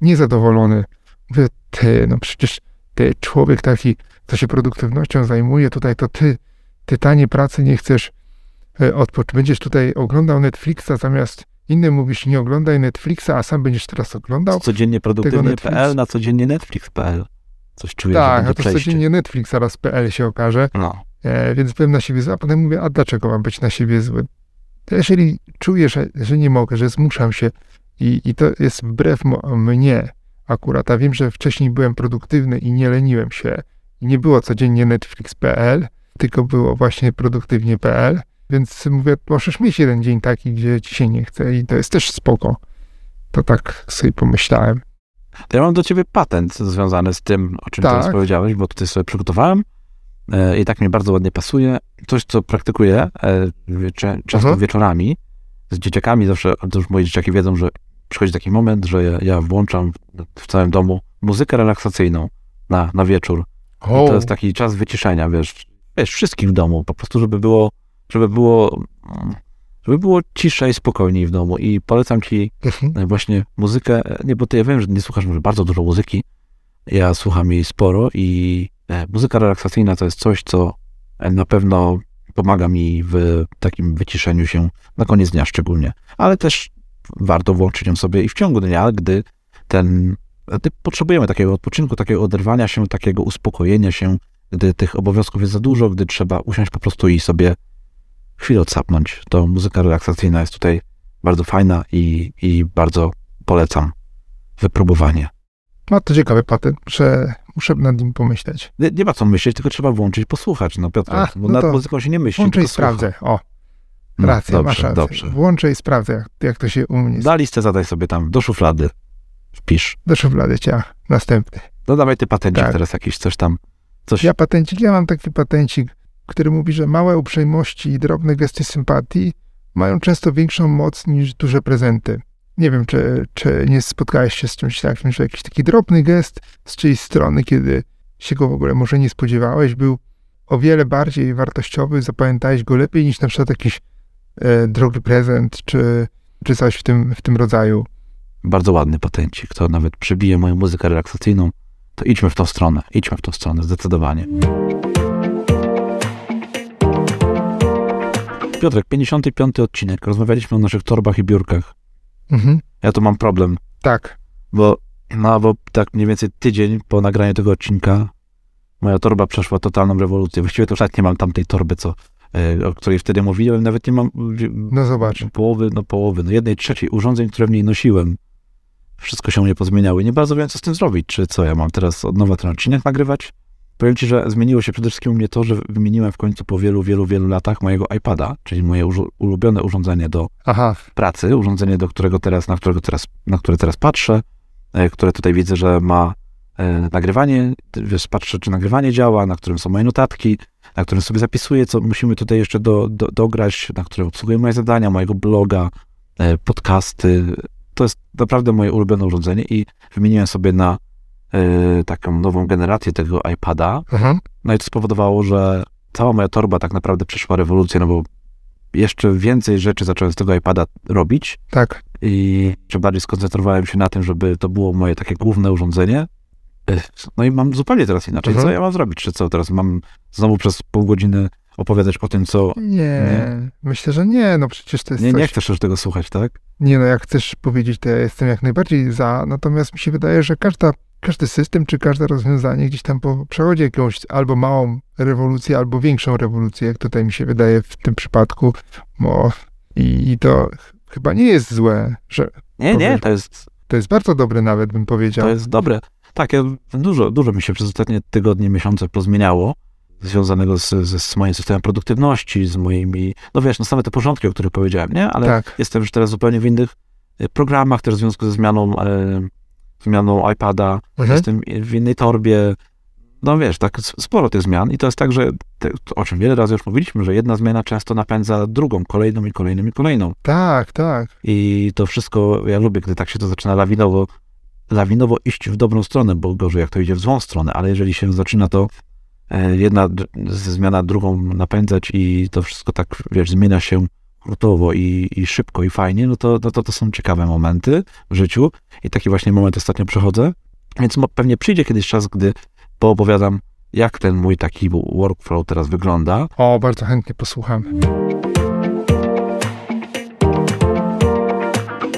niezadowolony. Mówię, ty, no przecież ty, człowiek taki, co się produktywnością zajmuje, tutaj to ty, ty tanie pracy nie chcesz e, odpocząć. Będziesz tutaj oglądał Netflixa zamiast innym mówisz, nie oglądaj Netflixa, a sam będziesz teraz oglądał. Codziennie produktywnie.pl na codziennie Netflix.pl. Coś czuję, że Tak, będzie a to przejście. codziennie Netflix zaraz PL się okaże. No. E, więc byłem na siebie zły, a potem mówię, a dlaczego mam być na siebie zły? To jeżeli czuję, że, że nie mogę, że zmuszam się i, i to jest wbrew mnie akurat, a wiem, że wcześniej byłem produktywny i nie leniłem się i nie było codziennie Netflix.pl, tylko było właśnie produktywnie.pl, więc mówię, możesz mieć jeden dzień taki, gdzie ci się nie chce i to jest też spoko. To tak sobie pomyślałem. To ja mam do ciebie patent związany z tym, o czym Tak. teraz powiedziałeś, bo tutaj sobie przygotowałem e, i tak mi bardzo ładnie pasuje. Coś, co praktykuję e, wiecie, często Mhm. wieczorami z dzieciakami, zawsze, to już moje dzieciaki wiedzą, że przychodzi taki moment, że ja, ja włączam w całym domu muzykę relaksacyjną na, na wieczór. I to jest taki czas wyciszenia, wiesz, wiesz, wszystkich w domu, po prostu, żeby było, żeby było, mm, żeby było ciszej, spokojniej w domu. I polecam ci Mhm. e, właśnie muzykę, e, nie, bo ty ja wiem, że nie słuchasz może bardzo dużo muzyki, ja słucham jej sporo i e, muzyka relaksacyjna to jest coś, co na pewno pomaga mi w takim wyciszeniu się na koniec dnia szczególnie, ale też warto włączyć ją sobie i w ciągu dnia, gdy ten, gdy potrzebujemy takiego odpoczynku, takiego oderwania się, takiego uspokojenia się, gdy tych obowiązków jest za dużo, gdy trzeba usiąść po prostu i sobie chwilę odsapnąć, to muzyka relaksacyjna jest tutaj bardzo fajna i, i bardzo polecam wypróbowanie. Ma to ciekawy patent, muszę, muszę nad nim pomyśleć. Nie, nie ma co myśleć, tylko trzeba włączyć, posłuchać, no Piotr, A, bo no nad muzyką się nie myśli, Włączę i sprawdzę. O, No, racja, dobrze, masz. Dobrze. Włączę i sprawdzę, jak, jak to się u mnie Na listę zadaj sobie tam, do szuflady wpisz. do szuflady ciach. Następny. Dodawaj ty patencik Tak. teraz jakiś, coś tam, coś, Ja patencik, ja mam taki patencik, który mówi, że małe uprzejmości i drobne gesty sympatii mają często większą moc niż duże prezenty. Nie wiem, czy, czy nie spotkałeś się z czymś takim, że jakiś taki drobny gest z czyjejś strony, kiedy się go w ogóle może nie spodziewałeś, był o wiele bardziej wartościowy, zapamiętałeś go lepiej niż na przykład jakiś e, drogi prezent, czy, czy coś w tym, w tym rodzaju. bardzo ładny patencik, to nawet przebije moją muzykę relaksacyjną, to idźmy w tą stronę, idźmy w tą stronę, zdecydowanie. Piotrek, 55. odcinek, rozmawialiśmy o naszych torbach i biurkach. Mhm. Ja tu mam problem, Tak. bo, no, bo tak mniej więcej tydzień po nagraniu tego odcinka moja torba przeszła totalną rewolucję. Właściwie to już nawet nie mam tamtej torby, co, e, o której wtedy mówiłem, nawet nie mam No zobacz. połowy, no połowy, no jednej trzeciej urządzeń, które w niej nosiłem. Wszystko się u mnie pozmieniały. Nie bardzo wiem, co z tym zrobić. Czy co, ja mam teraz od nowa ten odcinek nagrywać? Powiem ci, że zmieniło się przede wszystkim u mnie to, że wymieniłem w końcu po wielu, wielu, wielu latach mojego iPada, czyli moje ulubione urządzenie do Aha. pracy, urządzenie, do którego teraz, na, którego teraz, na które teraz patrzę, e, które tutaj widzę, że ma e, nagrywanie, wiesz, patrzę, czy nagrywanie działa, na którym są moje notatki, na którym sobie zapisuję, co musimy tutaj jeszcze do, do, dograć, na którym obsługuję moje zadania, mojego bloga, e, podcasty. To jest naprawdę moje ulubione urządzenie i wymieniłem sobie na e, taką nową generację tego iPada, Aha. no i to spowodowało, że cała moja torba tak naprawdę przeszła rewolucję, no bo jeszcze więcej rzeczy zacząłem z tego iPada robić Tak. i jeszcze bardziej skoncentrowałem się na tym, żeby to było moje takie główne urządzenie. Ech, No i mam zupełnie teraz inaczej. Mhm. Co ja mam zrobić? Czy co? Teraz mam znowu przez pół godziny opowiadać o tym, co... Nie, Nie? myślę, że nie, no przecież to jest Nie, coś... nie chcesz już tego słuchać, tak? Nie, no jak chcesz powiedzieć, to ja jestem jak najbardziej za, natomiast mi się wydaje, że każda, każdy system czy każde rozwiązanie gdzieś tam po, przechodzi jakąś albo małą rewolucję, albo większą rewolucję, jak tutaj mi się wydaje w tym przypadku, bo i, i to ch- chyba nie jest złe, że Nie, nie, Powiesz. to jest, to jest bardzo dobre nawet, bym powiedział. to jest dobre. Tak, ja, dużo, dużo mi się przez ostatnie tygodnie, miesiące pozmieniało, związanego z, z, z moim systemem produktywności, z moimi, no wiesz, no same te porządki, o których powiedziałem, nie? Ale tak, jestem już teraz zupełnie w innych e, programach, też w związku ze zmianą, e, zmianą iPada, mhm. jestem w innej torbie. no wiesz, tak sporo tych zmian i to jest tak, że te, o czym wiele razy już mówiliśmy, że jedna zmiana często napędza drugą, kolejną i kolejną i kolejną. Tak, tak. I to wszystko, ja lubię, gdy tak się to zaczyna lawinowo, lawinowo iść w dobrą stronę, bo gorzej jak to idzie w złą stronę, ale jeżeli się zaczyna to jedna d- z- zmiana drugą napędzać i to wszystko tak, wiesz, zmienia się hurtowo i, i szybko i fajnie, no to, no to to są ciekawe momenty w życiu. I taki właśnie moment ostatnio przechodzę, więc pewnie przyjdzie kiedyś czas, gdy poopowiadam, jak ten mój taki workflow teraz wygląda, O, bardzo chętnie posłucham.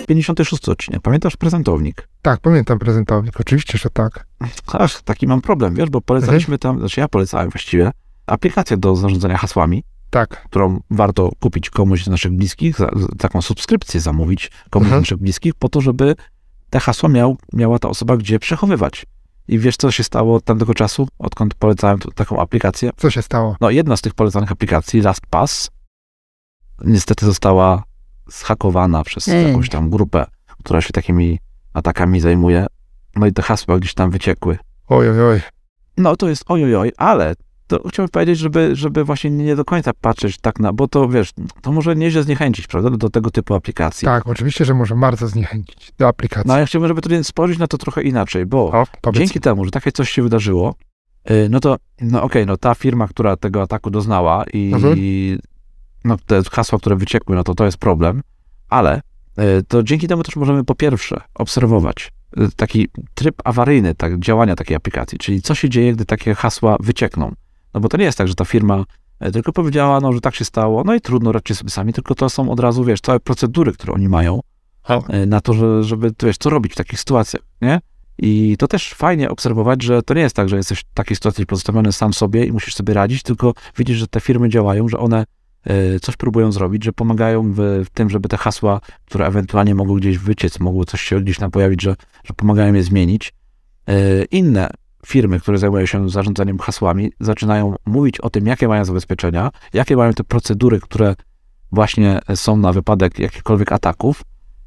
56 odcinek, pamiętasz prezentownik? Tak, pamiętam prezentownik. Oczywiście, że tak. Ach, taki mam problem, wiesz, bo polecaliśmy tam, znaczy ja polecałem właściwie aplikację do zarządzania hasłami, Tak. którą warto kupić komuś z naszych bliskich, za, taką subskrypcję zamówić komuś Mhm. z naszych bliskich, po to, żeby te hasła miał, miała ta osoba gdzie przechowywać. I wiesz, co się stało od tamtego czasu, odkąd polecałem taką aplikację? Co się stało? No, jedna z tych polecanych aplikacji, LastPass, niestety została zhakowana przez Ej. jakąś tam grupę, która się takimi atakami zajmuje. No i te hasła gdzieś tam wyciekły. Oj, oj, oj. No to jest ojojoj, ale to chciałbym powiedzieć, żeby, żeby właśnie nie do końca patrzeć tak na, bo to wiesz, to może nieźle zniechęcić, prawda, do tego typu aplikacji. Tak, oczywiście, że może bardzo zniechęcić do aplikacji. No ja chciałbym, żeby to spojrzeć na to trochę inaczej, bo o, dzięki temu, że takie coś się wydarzyło, y, no to, no okej, no ta firma, która tego ataku doznała i, Mhm. i no te hasła, które wyciekły, no to to jest problem, ale y, to dzięki temu też możemy po pierwsze obserwować y, taki tryb awaryjny tak, działania takiej aplikacji, czyli co się dzieje, gdy takie hasła wyciekną. No bo to nie jest tak, że ta firma y, tylko powiedziała, no, że tak się stało, no i trudno, radźcie sobie sami, tylko to są od razu, wiesz, całe procedury, które oni mają, e, na to, że, żeby, wiesz, co robić w takich sytuacjach, nie? I to też fajnie obserwować, że to nie jest tak, że jesteś w takiej sytuacji pozostawiony sam sobie i musisz sobie radzić, tylko widzisz, że te firmy działają, że one e, coś próbują zrobić, że pomagają w, tym, żeby te hasła, które ewentualnie mogły gdzieś wyciec, mogło coś się gdzieś tam pojawić, że, że pomagają je zmienić. E, Inne firmy, które zajmują się zarządzaniem hasłami, zaczynają mówić o tym, jakie mają zabezpieczenia, jakie mają te procedury, które właśnie są na wypadek jakichkolwiek ataków.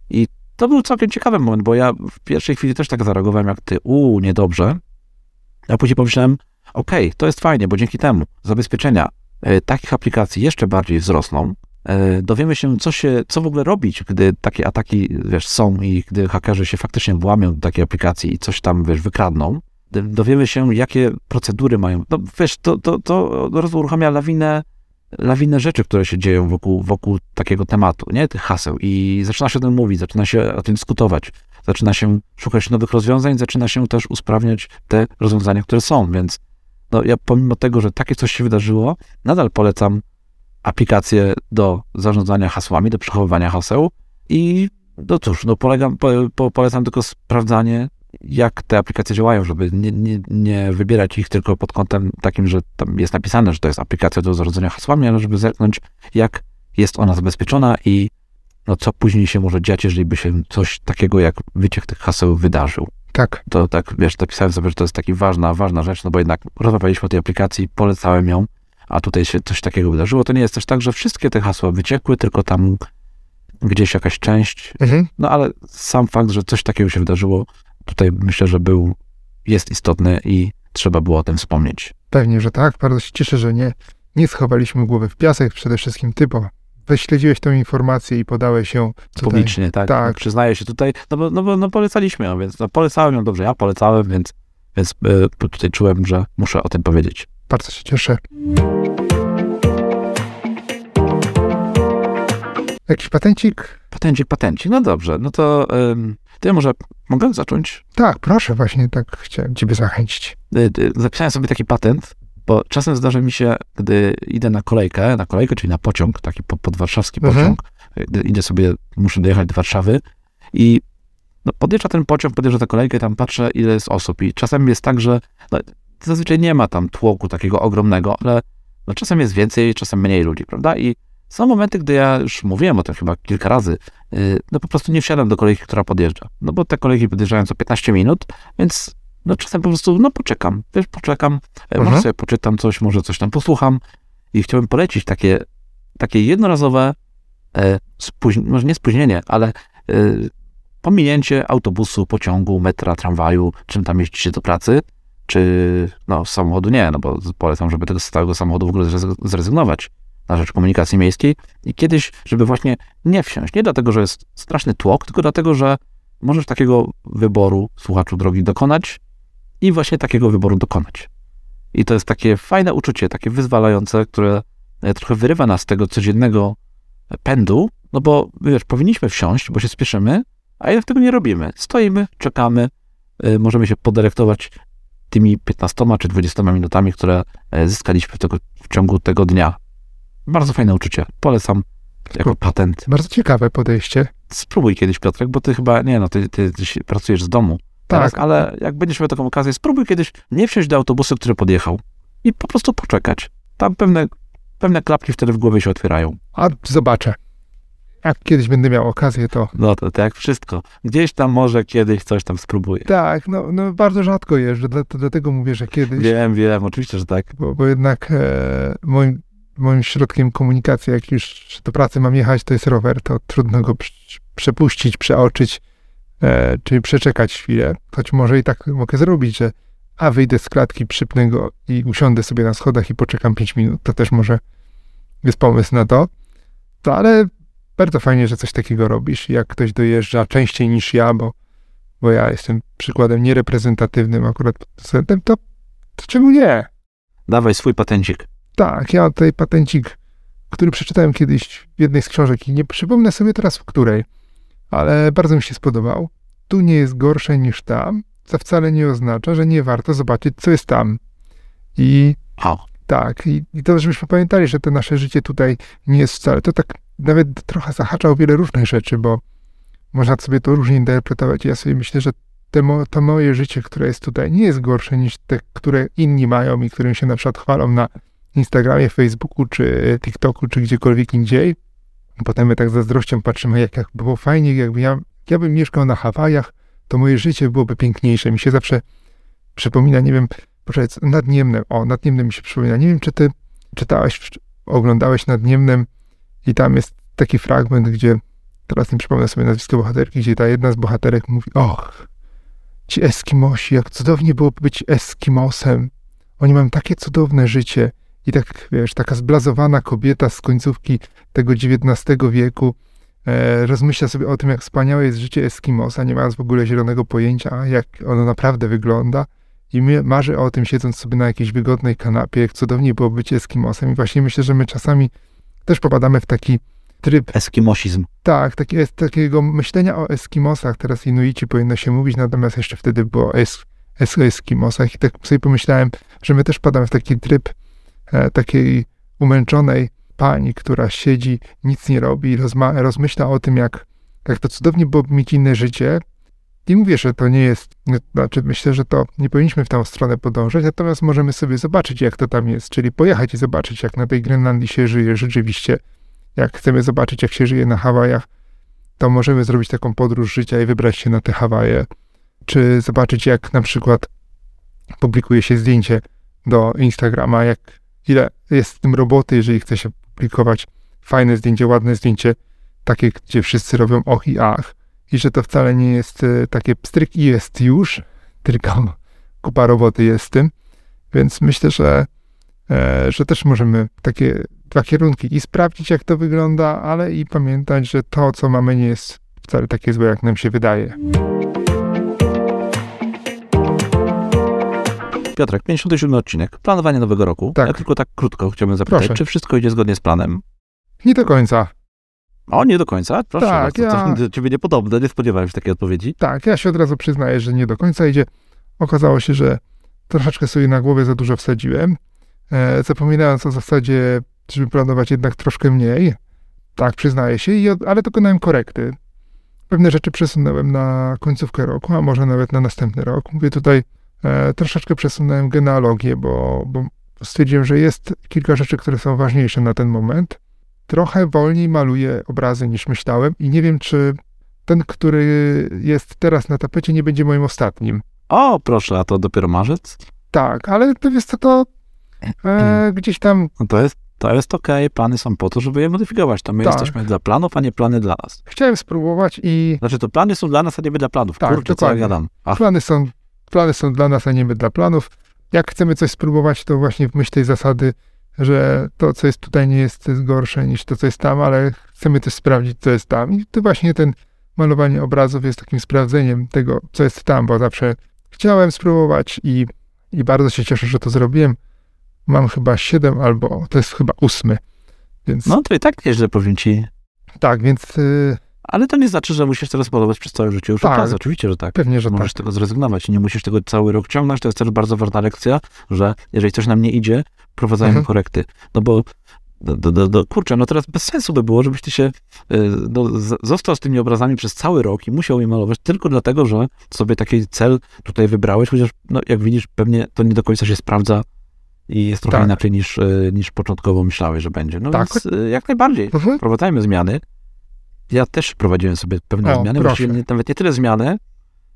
I to był całkiem ciekawy moment, bo ja w pierwszej chwili też tak zareagowałem jak ty, uuu, niedobrze. A później pomyślałem, okej, to jest fajnie, bo dzięki temu zabezpieczenia takich aplikacji jeszcze bardziej wzrosną. E, dowiemy się, co, się, co w ogóle robić, gdy takie ataki wiesz, są i gdy hakerzy się faktycznie włamią do takiej aplikacji i coś tam wiesz, wykradną. Dowiemy się, jakie procedury mają. No wiesz, to, to, to uruchamia lawinę, lawinę rzeczy, które się dzieją wokół, wokół takiego tematu, nie? Tych haseł. I zaczyna się o tym mówić, zaczyna się o tym dyskutować, zaczyna się szukać nowych rozwiązań, zaczyna się też usprawniać te rozwiązania, które są, więc no, ja pomimo tego, że takie coś się wydarzyło, nadal polecam aplikację do zarządzania hasłami, do przechowywania haseł i no cóż, no polegam, po, po, polecam tylko sprawdzanie, jak te aplikacje działają, żeby nie, nie, nie wybierać ich tylko pod kątem takim, że tam jest napisane, że to jest aplikacja do zarządzania hasłami, ale żeby zerknąć, jak jest ona zabezpieczona i no, co później się może dziać, jeżeli by się coś takiego jak wyciek tych haseł wydarzył. Tak. To tak, wiesz, napisałem sobie, że to jest taka ważna, ważna rzecz, no bo jednak rozmawialiśmy o tej aplikacji, polecałem ją, a tutaj się coś takiego wydarzyło. To nie jest też tak, że wszystkie te hasła wyciekły, tylko tam gdzieś jakaś część, Mhm. no ale sam fakt, że coś takiego się wydarzyło, tutaj myślę, że był, jest istotny i trzeba było o tym wspomnieć. Pewnie, że tak. Bardzo się cieszę, że nie, nie schowaliśmy głowy w piasek. Przede wszystkim ty, bo wyśledziłeś tą informację i podałeś ją tutaj. Publicznie, tak, tak. Przyznaję się tutaj, no bo, no bo no polecaliśmy ją, więc no polecałem ją dobrze, ja polecałem, więc, więc e, tutaj czułem, że muszę o tym powiedzieć. Bardzo się cieszę. Jakiś patencik? Patencik, patencik, no dobrze, no to, ym, ja może mogę zacząć? Tak, proszę, właśnie tak chciałem ciebie zachęcić. Y, y, Zapisałem sobie taki patent, bo czasem zdarza mi się, gdy idę na kolejkę, na kolejkę, czyli na pociąg, taki po- podwarszawski Mhm. pociąg, gdy idę sobie, muszę dojechać do Warszawy i no, podjeżdża ten pociąg, podjeżdża ta kolejkę tam patrzę, ile jest osób i czasem jest tak, że no, zazwyczaj nie ma tam tłoku takiego ogromnego, ale no, czasem jest więcej, czasem mniej ludzi, prawda? I są momenty, gdy ja już mówiłem o tym chyba kilka razy, y, no po prostu nie wsiadam do kolejki, która podjeżdża. No bo te kolejki podjeżdżają co 15 minut, więc no czasem po prostu, no poczekam, wiesz, poczekam, e, może Mhm. sobie poczytam coś, może coś tam posłucham i chciałbym polecić takie, takie jednorazowe, e, może nie spóźnienie, ale e, pominięcie autobusu, pociągu, metra, tramwaju, czym tam jeździcie do pracy, czy no samochodu nie, no bo polecam, żeby tego stałego samochodu w ogóle zrez- zrezygnować na rzecz komunikacji miejskiej i kiedyś, żeby właśnie nie wsiąść, nie dlatego, że jest straszny tłok, tylko dlatego, że możesz takiego wyboru, słuchaczu drogi, dokonać i właśnie takiego wyboru dokonać. I to jest takie fajne uczucie, takie wyzwalające, które e, trochę wyrywa nas z tego codziennego pędu, no bo wiesz, powinniśmy wsiąść, bo się spieszymy, a jednak tego nie robimy. Stoimy, czekamy, y, możemy się podelektować tymi 15 czy 20 minutami, które e, zyskaliśmy w, tego, w ciągu tego dnia. Bardzo fajne uczucie. Polecam jako patent. Bardzo ciekawe podejście. Spróbuj kiedyś, Piotrek, bo ty chyba, nie no, ty, ty, ty pracujesz z domu. Teraz, Tak. ale jak będziesz miał taką okazję, spróbuj kiedyś nie wsiąść do autobusu, który podjechał i po prostu poczekać. Tam pewne, pewne klapki wtedy w głowie się otwierają. A zobaczę. Jak kiedyś będę miał okazję, to No to, jak wszystko. Gdzieś tam może kiedyś coś tam spróbuję. tak, no, no bardzo rzadko jeżdżę, dlatego mówię, że kiedyś, Wiem, wiem, oczywiście, że tak. bo, bo jednak e, moim, moim środkiem komunikacji, jak już do pracy mam jechać, to jest rower, to trudno go prze- przepuścić, przeoczyć, e, czy przeczekać chwilę, choć może i tak mogę zrobić, że a wyjdę z klatki, przypnę go i usiądę sobie na schodach i poczekam 5 minut, to też może jest pomysł na to, to ale bardzo fajnie, że coś takiego robisz, jak ktoś dojeżdża częściej niż ja, bo, bo ja jestem przykładem niereprezentatywnym akurat pod względem, to, to czemu nie? Dawaj swój patencik. Tak, ja mam tutaj patencik, który przeczytałem kiedyś w jednej z książek i nie przypomnę sobie teraz w której, ale bardzo mi się spodobał. Tu nie jest gorsze niż tam, co wcale nie oznacza, że nie warto zobaczyć, co jest tam. I O, tak, i, i to, żebyśmy pamiętali, że to nasze życie tutaj nie jest wcale, to tak nawet trochę zahacza o wiele różnych rzeczy, bo można sobie to różnie interpretować. Ja sobie myślę, że mo, to moje życie, które jest tutaj, nie jest gorsze niż te, które inni mają i którym się na przykład chwalą na Instagramie, Facebooku, czy TikToku, czy gdziekolwiek indziej. Potem my tak z zazdrością patrzymy, jak, jak było fajnie, jakby ja, ja bym mieszkał na Hawajach, to moje życie byłoby piękniejsze. Mi się zawsze przypomina, nie wiem, poczekaj, Nadniemnem, o, Nadniemnem mi się przypomina. Nie wiem, czy ty czytałeś, czy oglądałeś Nadniemnem i tam jest taki fragment, gdzie, teraz nie przypomnę sobie nazwisko bohaterki, gdzie ta jedna z bohaterek mówi, och, ci Eskimosi, jak cudownie byłoby być Eskimosem. Oni mają takie cudowne życie. I tak, wiesz, taka zblazowana kobieta z końcówki tego XIX wieku e, rozmyśla sobie o tym, jak wspaniałe jest życie Eskimosa, nie mając w ogóle zielonego pojęcia, jak ono naprawdę wygląda. I marzy o tym, siedząc sobie na jakiejś wygodnej kanapie, jak cudownie było być Eskimosem. I właśnie myślę, że my czasami też popadamy w taki tryb eskimosizm. tak, taki, takiego myślenia o Eskimosach, teraz Inuici powinno się mówić, natomiast jeszcze wtedy było es, es, Eskimosach i tak sobie pomyślałem, że my też padamy w taki tryb takiej umęczonej pani, która siedzi, nic nie robi, rozma, rozmyśla o tym, jak, jak to cudownie byłoby mieć inne życie. I mówię, że to nie jest, znaczy myślę, że to nie powinniśmy w tą stronę podążać, natomiast możemy sobie zobaczyć, jak to tam jest, czyli pojechać i zobaczyć, jak na tej Grenlandii się żyje rzeczywiście jak chcemy zobaczyć, jak się żyje na Hawajach, to możemy zrobić taką podróż życia i wybrać się na te Hawaje. Czy zobaczyć, jak na przykład publikuje się zdjęcie do Instagrama, jak ile jest w tym roboty, jeżeli chce się publikować fajne zdjęcie, ładne zdjęcie, takie, gdzie wszyscy robią och i ach. I że to wcale nie jest e, takie pstryk i jest już, tylko kupa roboty jest z tym. Więc myślę, że, e, że też możemy takie dwa kierunki i sprawdzić, jak to wygląda, ale i pamiętać, że to, co mamy, nie jest wcale takie złe, jak nam się wydaje. Piotrek, 57 odcinek, planowanie nowego roku. Tak. Ja tylko tak krótko chciałbym zapytać, Proszę. czy wszystko idzie zgodnie z planem? Nie do końca. O, nie do końca? Proszę Tak, bardzo, ja- to do ciebie niepodobne, nie spodziewałem się takiej odpowiedzi. Tak, ja się od razu przyznaję, że nie do końca idzie. Okazało się, że troszeczkę sobie na głowie za dużo wsadziłem, e, zapominając o zasadzie, żeby planować jednak troszkę mniej. Tak, przyznaję się, i ale dokonałem korekty. Pewne rzeczy przesunąłem na końcówkę roku, a może nawet na następny rok. Mówię tutaj, e, troszeczkę przesunąłem genealogię, bo, bo stwierdziłem, że jest kilka rzeczy, które są ważniejsze na ten moment. Trochę wolniej maluję obrazy niż myślałem i nie wiem, czy ten, który jest teraz na tapecie, nie będzie moim ostatnim. O, proszę, a to dopiero marzec? Tak, ale to jest to, to e, gdzieś tam No to jest, to jest okej, plany są po to, żeby je modyfikować. To my Tak. jesteśmy dla planów, a nie plany dla nas. chciałem spróbować i Znaczy, to plany są dla nas, a nie my dla planów. Tak, Kurczę, co ja dokładnie. gadam. Ach, plany są plany są dla nas, a nie my dla planów. Jak chcemy coś spróbować, to właśnie w myśl tej zasady, że to, co jest tutaj, nie jest gorsze niż to, co jest tam, ale chcemy też sprawdzić, co jest tam. I to właśnie ten malowanie obrazów jest takim sprawdzeniem tego, co jest tam, bo zawsze chciałem spróbować i, i bardzo się cieszę, że to zrobiłem. Mam chyba siedem albo to jest chyba ósmy. Więc No to i tak nieźle powiem ci. tak, więc y, Ale to nie znaczy, że musisz teraz malować przez całe życie już Tak. razu. Oczywiście, że tak. pewnie, że tak. Możesz z tego zrezygnować i nie musisz tego cały rok ciągnąć. To jest też bardzo ważna lekcja, że jeżeli coś nam nie idzie, wprowadzajmy Mhm. korekty. No bo, do, do, do, do, kurczę, no teraz bez sensu by było, żebyś ty się y, no, z, został z tymi obrazami przez cały rok i musiał je malować tylko dlatego, że sobie taki cel tutaj wybrałeś, chociaż no, jak widzisz, pewnie to nie do końca się sprawdza i jest trochę Tak. inaczej niż, y, niż początkowo myślałeś, że będzie. No Tak. więc y, jak najbardziej. Mhm. Wprowadzajmy zmiany. Ja też prowadziłem sobie pewne O, zmiany, proszę. właściwie nawet nie tyle zmiany,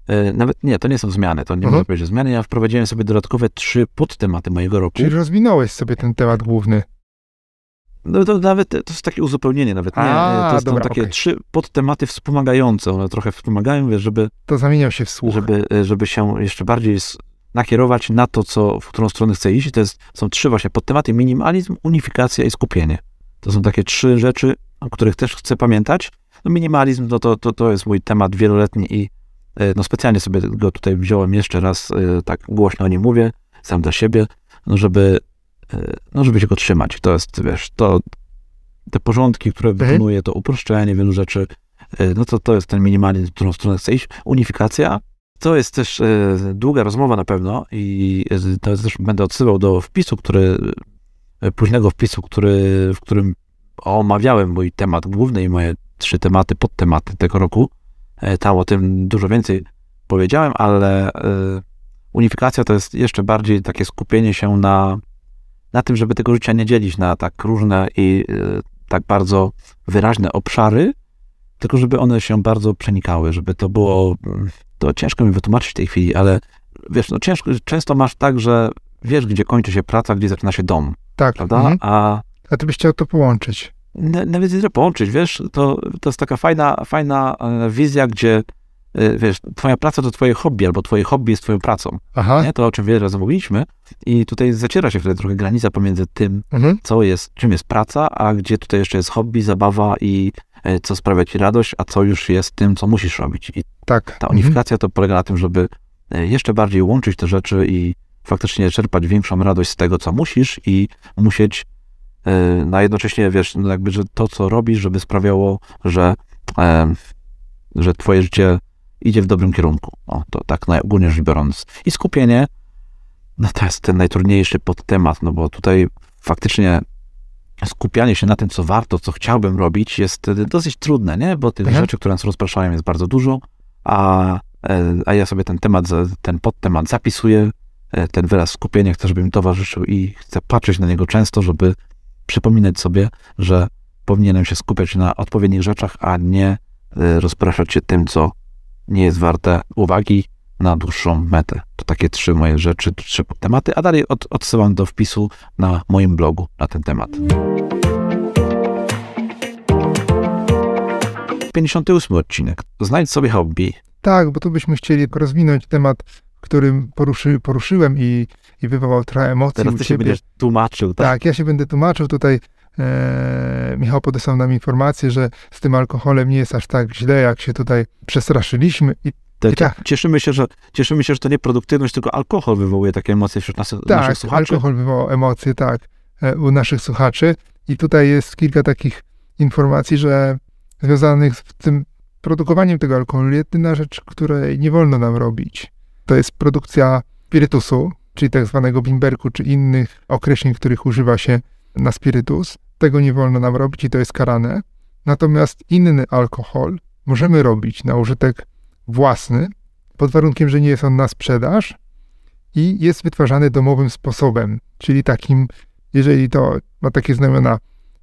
e, nawet nie, to nie są zmiany, to nie Mhm. można powiedzieć, że zmiany. Ja wprowadziłem sobie dodatkowe trzy podtematy mojego roku. Czyli rozwinąłeś sobie ten temat główny. No to nawet, to jest takie uzupełnienie nawet, nie, A, to są takie okej. trzy podtematy wspomagające, one trochę wspomagają, wiesz, żeby, To zamieniał się w słuch. żeby, e, żeby się jeszcze bardziej nakierować na to, co, w którą stronę chcę iść. To jest, są trzy właśnie podtematy, minimalizm, unifikacja i skupienie. To są takie trzy rzeczy, o których też chcę pamiętać. No minimalizm no to, to, to jest mój temat wieloletni i e, no specjalnie sobie go tutaj wziąłem jeszcze raz, e, tak głośno o nim mówię, sam dla siebie, no żeby, e, no żeby się go trzymać. To jest, wiesz, to te porządki, które Mhm. wykonuję, to uproszczenie wielu rzeczy, no to to jest ten minimalizm, w którą stronę chcę iść. Unifikacja, to jest też długa rozmowa na pewno i to też będę odsyłał do wpisu, który, późnego wpisu, który, w którym omawiałem mój temat główny i moje trzy tematy, podtematy tego roku. E, Tam o tym dużo więcej powiedziałem, ale e, unifikacja to jest jeszcze bardziej takie skupienie się na, na tym, żeby tego życia nie dzielić na tak różne i e, tak bardzo wyraźne obszary, tylko żeby one się bardzo przenikały, żeby to było, to ciężko mi wytłumaczyć w tej chwili, ale wiesz, no ciężko, często masz tak, że wiesz, gdzie kończy się praca, gdzie zaczyna się dom, Tak. prawda? Mhm. A A ty byś chciał to połączyć. Na- nawet nie połączyć, wiesz, to, to jest taka fajna, fajna e, wizja, gdzie e, wiesz, twoja praca to twoje hobby, albo twoje hobby jest twoją pracą, Aha. nie? To, o czym wiele razy mówiliśmy i tutaj zaciera się wtedy trochę granica pomiędzy tym, Mhm. co jest, czym jest praca, a gdzie tutaj jeszcze jest hobby, zabawa i e, co sprawia ci radość, a co już jest tym, co musisz robić. I Tak. ta Mhm. unifikacja to polega na tym, żeby jeszcze bardziej łączyć te rzeczy i faktycznie czerpać większą radość z tego, co musisz i musieć e, na jednocześnie, wiesz, no jakby, że to, co robisz, żeby sprawiało, że, e, że twoje życie idzie w dobrym kierunku. O, to tak najogólnie rzecz biorąc. I skupienie, no to jest ten najtrudniejszy podtemat, no bo tutaj faktycznie skupianie się na tym, co warto, co chciałbym robić, jest wtedy dosyć trudne, nie? Bo tych Mhm. rzeczy, które nas rozpraszają, jest bardzo dużo, a, e, a ja sobie ten temat, ten podtemat zapisuję, e, ten wyraz skupienia chcę, żeby mi towarzyszył i chcę patrzeć na niego często, żeby przypominać sobie, że powinienem się skupiać na odpowiednich rzeczach, a nie e, rozpraszać się tym, co nie jest warte uwagi na dłuższą metę. To takie trzy moje rzeczy, trzy tematy, a dalej od, odsyłam do wpisu na moim blogu na ten temat. 58 odcinek. Znajdź sobie hobby. Tak, bo tu byśmy chcieli rozwinąć temat, którym poruszy, poruszyłem i, i wywołał trochę emocji Teraz u ty się będziesz tłumaczył, tak? Tak, ja się będę tłumaczył tutaj. E, Michał podesłał nam informację, że z tym alkoholem nie jest aż tak źle, jak się tutaj przestraszyliśmy. I Tak, I tak. Cieszymy, się, że, cieszymy się, że to nie produktywność, tylko alkohol wywołuje takie emocje wśród nas, naszych tak, słuchaczy. alkohol wywołał emocje, tak, e, u naszych słuchaczy. I tutaj jest kilka takich informacji, że związanych z tym produkowaniem tego alkoholu. Jedyna rzecz, której nie wolno nam robić, to jest produkcja spirytusu, czyli tak zwanego bimberku, czy innych określeń, których używa się na spirytus. Tego nie wolno nam robić i to jest karane. Natomiast inny alkohol możemy robić na użytek własny, pod warunkiem, że nie jest on na sprzedaż i jest wytwarzany domowym sposobem, czyli takim, jeżeli to ma takie znamiona,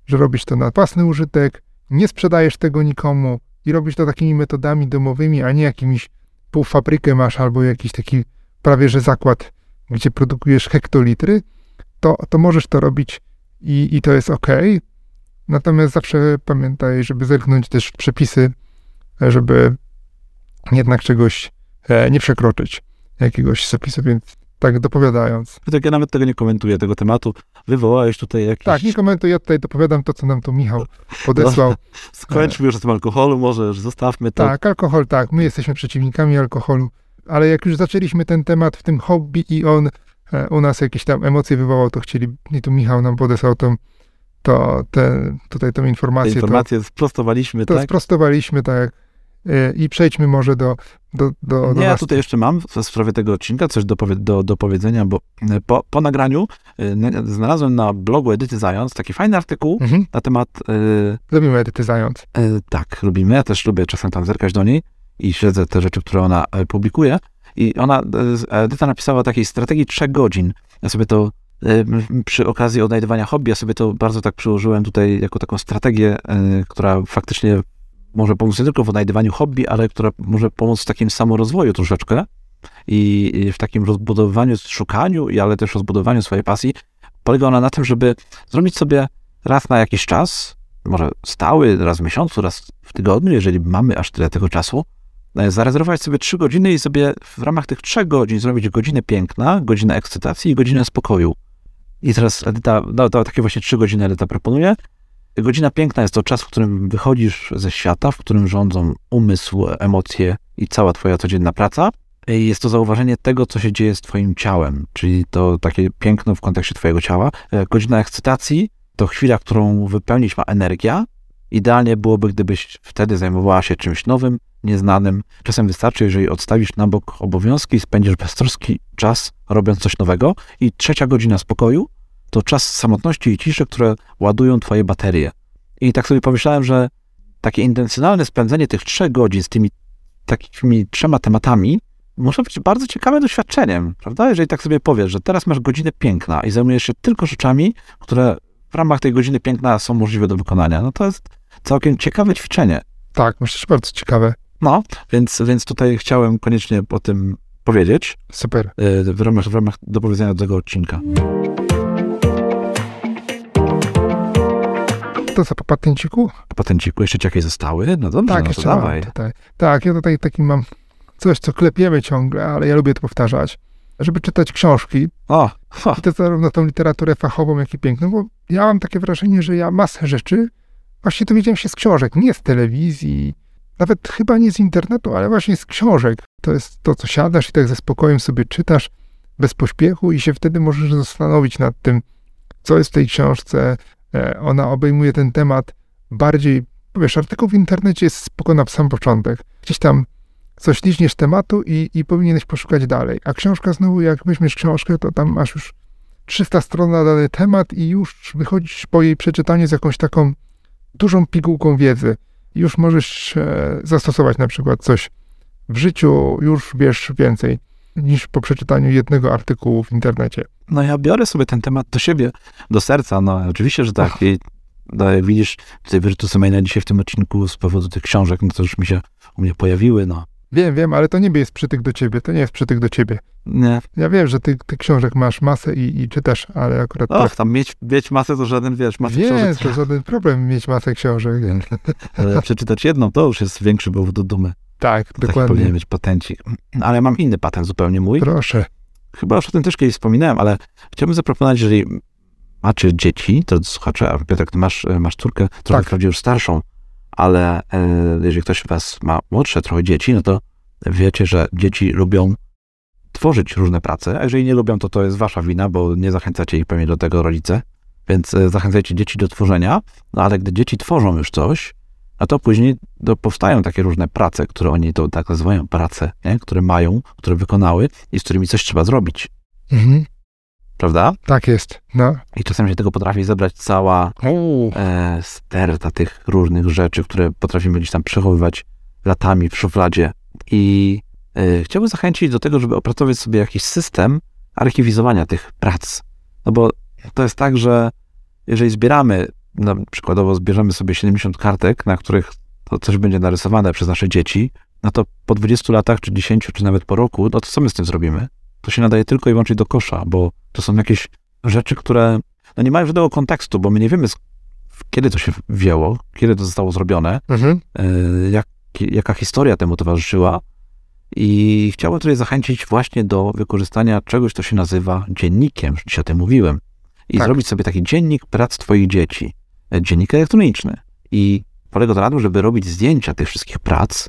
że robisz to na własny użytek, nie sprzedajesz tego nikomu i robisz to takimi metodami domowymi, a nie jakimiś półfabrykę masz albo jakiś taki prawie że zakład, gdzie produkujesz hektolitry, to, to możesz to robić i, i to jest ok. Natomiast zawsze pamiętaj, żeby zerknąć też w przepisy, żeby jednak czegoś e, nie przekroczyć. jakiegoś zapisu, więc tak dopowiadając. Tak ja nawet tego nie komentuję, tego tematu. Wywołałeś tutaj jakieś... Tak, nie komentuję, ja tutaj dopowiadam to, co nam tu Michał podesłał. Skończmy już o tym alkoholu, może już zostawmy to. Tak, alkohol, tak, my jesteśmy przeciwnikami alkoholu, ale jak już zaczęliśmy ten temat w tym hobby i on e, u nas jakieś tam emocje wywołał, to chcieli, i tu Michał nam podesłał tą, to, te, tutaj tą Te informację, to, sprostowaliśmy, to tak? sprostowaliśmy, tak, i przejdźmy może do, do, do, do ja tutaj jeszcze mam w sprawie tego odcinka coś do, do, do powiedzenia, bo e, po, po nagraniu ne- znalazłem na blogu Edyty Zając taki fajny artykuł Mhm. na temat, e, Lubimy Edyty Zając. e, tak, lubimy, ja też lubię czasem tam zerkać do niej i śledzę te rzeczy, które ona e, publikuje i ona, Edyta napisała o takiej strategii trzech godzin. Ja sobie to przy okazji odnajdywania hobby, ja sobie to bardzo tak przyłożyłem tutaj jako taką strategię, która faktycznie może pomóc nie tylko w odnajdywaniu hobby, ale która może pomóc w takim samorozwoju troszeczkę i w takim rozbudowywaniu, szukaniu, ale też rozbudowaniu swojej pasji. Polega ona na tym, żeby zrobić sobie raz na jakiś czas, może stały, raz w miesiącu, raz w tygodniu, jeżeli mamy aż tyle tego czasu, e, zarezerwować sobie trzy godziny i sobie w ramach tych trzech godzin zrobić godzinę piękna, godzinę ekscytacji i godzinę spokoju. I teraz Edyta, no, to takie właśnie trzy godziny Edyta proponuje. Godzina piękna jest to czas, w którym wychodzisz ze świata, w którym rządzą umysł, emocje i cała twoja codzienna praca. Jest to zauważenie tego, co się dzieje z twoim ciałem, czyli to takie piękno w kontekście twojego ciała. E, Godzina ekscytacji to chwila, którą wypełnić ma energia. Idealnie byłoby, gdybyś wtedy zajmowała się czymś nowym, nieznanym. Czasem wystarczy, jeżeli odstawisz na bok obowiązki i spędzisz beztroski czas robiąc coś nowego. I trzecia godzina spokoju to czas samotności i ciszy, które ładują twoje baterie. I tak sobie pomyślałem, że takie intencjonalne spędzenie tych trzech godzin z tymi takimi trzema tematami może być bardzo ciekawym doświadczeniem, prawda? Jeżeli tak sobie powiesz, że teraz masz godzinę piękna i zajmujesz się tylko rzeczami, które w ramach tej godziny piękna są możliwe do wykonania, no to jest całkiem ciekawe ćwiczenie. Tak, myślę, że bardzo ciekawe. No, więc, więc tutaj chciałem koniecznie o tym powiedzieć Super. yy, w ramach, w ramach dopowiedzenia do tego odcinka. To co, po patenciku? Po patenciku jeszcze ci jakieś zostały? No dobrze, tak, no to jeszcze dawaj. tutaj. Tak, ja tutaj taki mam coś, co klepiemy ciągle, ale ja lubię to powtarzać. Żeby czytać książki, O, ho, i to zarówno tą literaturę fachową, jak i piękną, bo ja mam takie wrażenie, że ja masę rzeczy właśnie dowiedziałem się z książek, nie z telewizji, nawet chyba nie z internetu, ale właśnie z książek. To jest to, co siadasz i tak ze spokojem sobie czytasz, bez pośpiechu i się wtedy możesz zastanowić nad tym, co jest w tej książce. E, Ona obejmuje ten temat bardziej, wiesz, artykuł w internecie jest spoko na sam początek. Gdzieś tam coś liźniesz tematu i, i powinieneś poszukać dalej. A książka znowu, jak weźmiesz książkę, to tam masz już 300 stron na dany temat i już wychodzisz po jej przeczytaniu z jakąś taką dużą pigułką wiedzy. Już możesz e, zastosować na przykład coś w życiu, już wiesz więcej niż po przeczytaniu jednego artykułu w internecie. No ja biorę sobie ten temat do siebie, do serca, no oczywiście, że tak. I, no, jak widzisz, tutaj Virtusa Maina dzisiaj w tym odcinku z powodu tych książek, no to już mi się u mnie pojawiły, no. Wiem, wiem, ale to nie jest przytyk do ciebie, to nie jest przytyk do ciebie. Nie, Ja wiem, że ty, ty książek masz masę i, i czytasz, ale akurat och, tam mieć, mieć masę to żaden, wiesz, masę Nie, książek, to żaden problem mieć masę książek. ale przeczytać jedną, to już jest większy powód do dumy. Tak, Taki dokładnie. powinien mieć patencik. Ale ja mam inny patent zupełnie mój. Proszę. Chyba już o tym też kiedyś wspominałem, ale chciałbym zaproponować, jeżeli macie dzieci, to słuchacze, a Piotrek, ty masz, masz córkę, trochę Tak. już starszą, ale e, jeżeli ktoś z was ma młodsze trochę dzieci, no to wiecie, że dzieci lubią tworzyć różne prace, a jeżeli nie lubią, to to jest wasza wina, bo nie zachęcacie ich pewnie do tego rodzice, więc e, zachęcajcie dzieci do tworzenia, no ale gdy dzieci tworzą już coś, no to później to powstają takie różne prace, które oni to tak nazywają prace, nie? które mają, które wykonały i z którymi coś trzeba zrobić, Mhm. prawda? Tak jest. No. I czasem się tego potrafi zebrać cała e, sterta tych różnych rzeczy, które potrafimy gdzieś tam przechowywać latami w szufladzie. I e, chciałbym zachęcić do tego, żeby opracować sobie jakiś system archiwizowania tych prac. No bo to jest tak, że jeżeli zbieramy, no, przykładowo zbierzemy sobie 70 kartek, na których to coś będzie narysowane przez nasze dzieci, no to po 20 latach, czy 10, czy nawet po roku, no to co my z tym zrobimy? To się nadaje tylko i wyłącznie do kosza, bo to są jakieś rzeczy, które no nie mają żadnego kontekstu, bo my nie wiemy, kiedy to się wzięło, kiedy to zostało zrobione, Mhm. e, jak, jaka historia temu towarzyszyła I chciałbym tutaj zachęcić właśnie do wykorzystania czegoś, co się nazywa dziennikiem, już dzisiaj o tym mówiłem. I Tak. zrobić sobie taki dziennik prac twoich dzieci. Dziennik elektroniczny. I polega to na tym, żeby robić zdjęcia tych wszystkich prac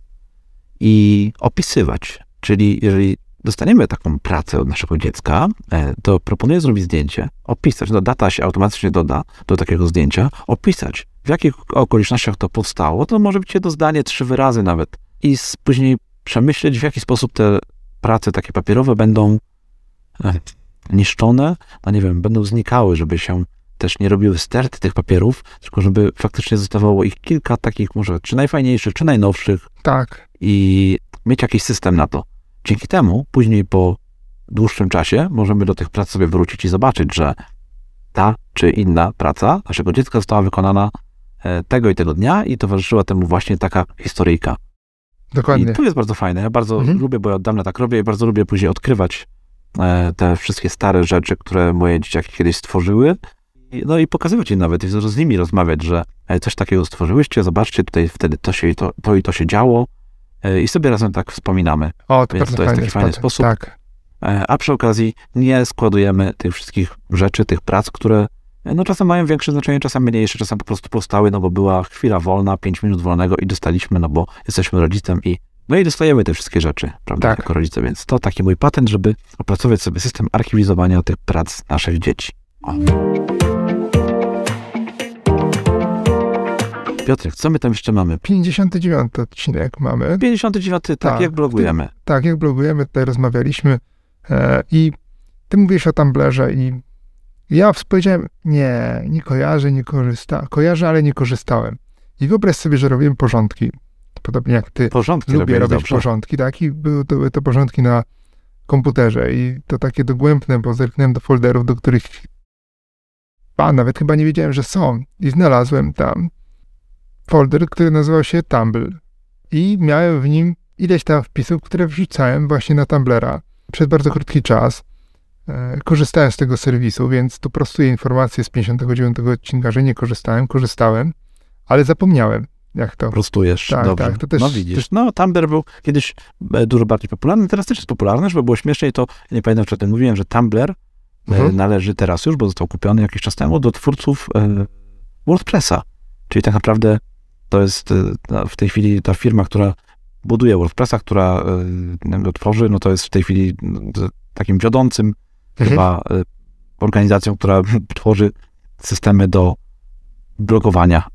i opisywać. Czyli jeżeli dostaniemy taką pracę od naszego dziecka, e, to proponuję zrobić zdjęcie, opisać, no data się automatycznie doda do takiego zdjęcia, opisać, w jakich okolicznościach to powstało, to może być jedno zdanie, trzy wyrazy nawet. I później przemyśleć, w jaki sposób te prace takie papierowe będą e, niszczone, no nie wiem, będą znikały, żeby się też nie robiły sterty tych papierów, tylko żeby faktycznie zostawało ich kilka takich może czy najfajniejszych, czy najnowszych, Tak, i mieć jakiś system na to. Dzięki temu później po dłuższym czasie możemy do tych prac sobie wrócić i zobaczyć, że ta czy inna praca naszego dziecka została wykonana e, tego i tego dnia i towarzyszyła temu właśnie taka historyjka. dokładnie. I to jest bardzo fajne. Ja bardzo Mhm. lubię, bo ja od dawna tak robię i bardzo lubię później odkrywać e, te wszystkie stare rzeczy, które moje dzieciaki kiedyś stworzyły. No i pokazywać im nawet, i z nimi rozmawiać, że e, coś takiego stworzyłyście, zobaczcie, tutaj wtedy to, się, to, to i to się działo. E, I sobie razem tak wspominamy. O, to Więc to jest taki fajny sposób. Tak, E, A przy okazji nie składujemy tych wszystkich rzeczy, tych prac, które no czasem mają większe znaczenie, czasem mniejsze, czasem po prostu powstały, no bo była chwila wolna, 5 minut wolnego i dostaliśmy, no bo jesteśmy rodzicem i no i dostajemy te wszystkie rzeczy, prawda, Tak. jako rodzice, więc to taki mój patent, żeby opracować sobie system archiwizowania tych prac naszych dzieci. O. Piotrek, co my tam jeszcze mamy? 59 odcinek mamy. 59, tak, Tak, jak blogujemy. Tak, jak blogujemy, tutaj rozmawialiśmy e, i ty mówisz o Tumblerze i ja powiedziałem, nie, nie kojarzę, nie korzystałem. Kojarzę, ale nie korzystałem. I wyobraź sobie, że robiłem porządki. Podobnie jak ty. Porządki Lubię robić dobrze. porządki, tak? I były to, były to porządki na komputerze i to takie dogłębne, bo zerknąłem do folderów, do których a, nawet chyba nie wiedziałem, że są. I znalazłem tam folder, który nazywał się Tumble. I miałem w nim ileś tam wpisów, które wrzucałem właśnie na Tumblera przez bardzo krótki czas. E, korzystałem z tego serwisu, więc tu prostuję informację z 59 odcinka, że nie korzystałem, korzystałem, ale zapomniałem, jak to. Prostujesz, Tak, dobrze. tak, to też- no widzisz, też- no Tumblr był kiedyś e, dużo bardziej popularny, teraz też jest popularny, żeby było śmieszniej, to nie pamiętam, czy o tym mówiłem, że Tumblr e, Mhm. należy teraz już, bo został kupiony jakiś czas temu do twórców WordPressa, czyli tak naprawdę to jest no, w tej chwili ta firma, która buduje WordPressa, która go tworzy, no to jest w tej chwili to takim wiodącym Mhm. chyba organizacją, która tworzy systemy do blogowania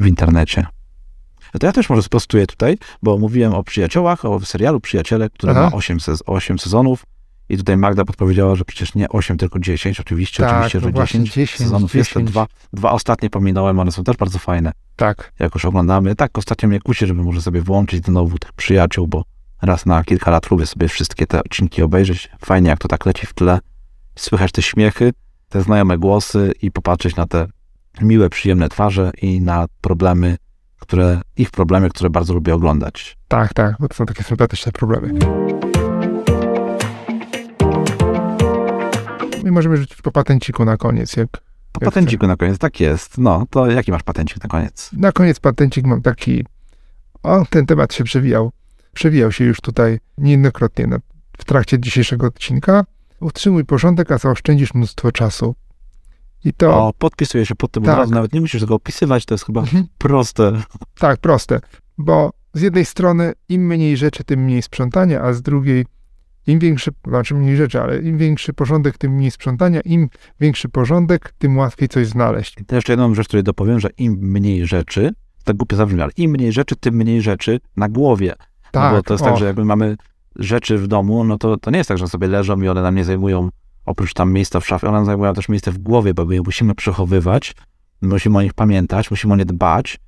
w internecie. No to ja też może sprostuję tutaj, bo mówiłem o przyjaciołach, o serialu Przyjaciele, który Aha. ma 8, sez 8 sezonów i tutaj Magda podpowiedziała, że przecież nie 8, tylko 10. Oczywiście, Tak, oczywiście, no że właśnie 10, 10, sezonów jest. Te 10. dwa, dwa ostatnie pominąłem, one są też bardzo fajne. Tak, Jak już oglądamy. Tak, ostatnio mnie kusi, żeby może sobie włączyć znowu tych przyjaciół, bo raz na kilka lat lubię sobie wszystkie te odcinki obejrzeć. Fajnie, jak to tak leci w tle. Słychać te śmiechy, te znajome głosy i popatrzeć na te miłe, przyjemne twarze i na problemy, które, ich problemy, które bardzo lubię oglądać. tak, tak, bo to są takie sympatyczne problemy. I możemy rzucić po patenciku na koniec. Jak Po Jak patenciku na koniec, tak jest. No, to jaki masz patencik na koniec? na koniec patencik mam taki. O, ten temat się przewijał. Przewijał się już tutaj niejednokrotnie na, w trakcie dzisiejszego odcinka. Utrzymuj porządek, a zaoszczędzisz mnóstwo czasu. I to O, podpisuję się pod tym Tak. od razu, nawet nie musisz tego opisywać, to jest chyba Mhm. proste. tak proste, bo z jednej strony im mniej rzeczy, tym mniej sprzątania, a z drugiej im większy, znaczy mniej rzeczy, ale im większy porządek, tym mniej sprzątania, im większy porządek, tym łatwiej coś znaleźć. I to jeszcze jedną rzecz, której dopowiem, że im mniej rzeczy, tak głupio zabrzmi, ale im mniej rzeczy, tym mniej rzeczy na głowie. Tak, no bo to jest o, tak, że jakby mamy rzeczy w domu, no to, to nie jest tak, że sobie leżą i one nam nie zajmują, oprócz tam miejsca w szafie, one nam zajmują też miejsce w głowie, bo my je musimy przechowywać, musimy o nich pamiętać, musimy o nie dbać.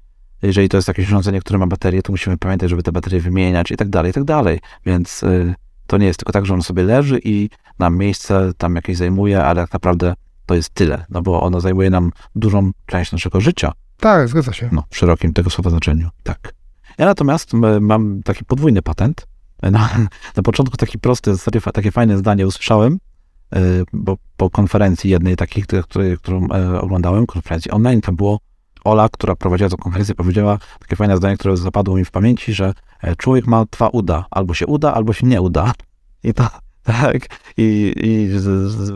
Jeżeli to jest jakieś urządzenie, które ma baterię, to musimy pamiętać, żeby te baterie wymieniać i tak dalej, i tak dalej. Więc y, to nie jest tylko tak, że on sobie leży i nam miejsce tam jakieś zajmuje, ale tak naprawdę to jest tyle, no bo ono zajmuje nam dużą część naszego życia. Tak, zgadza się. No, w szerokim tego słowa znaczeniu, tak. Ja natomiast mam taki podwójny patent. Na, na początku taki prosty, takie, fajne zdanie usłyszałem, e, bo po konferencji jednej takiej, której, którą e, oglądałem, konferencji online, to było Ola, która prowadziła tę konferencję, powiedziała takie fajne zdanie, które zapadło mi w pamięci, że e, człowiek ma dwa uda. Albo się uda, albo się nie uda. I to, tak, i, i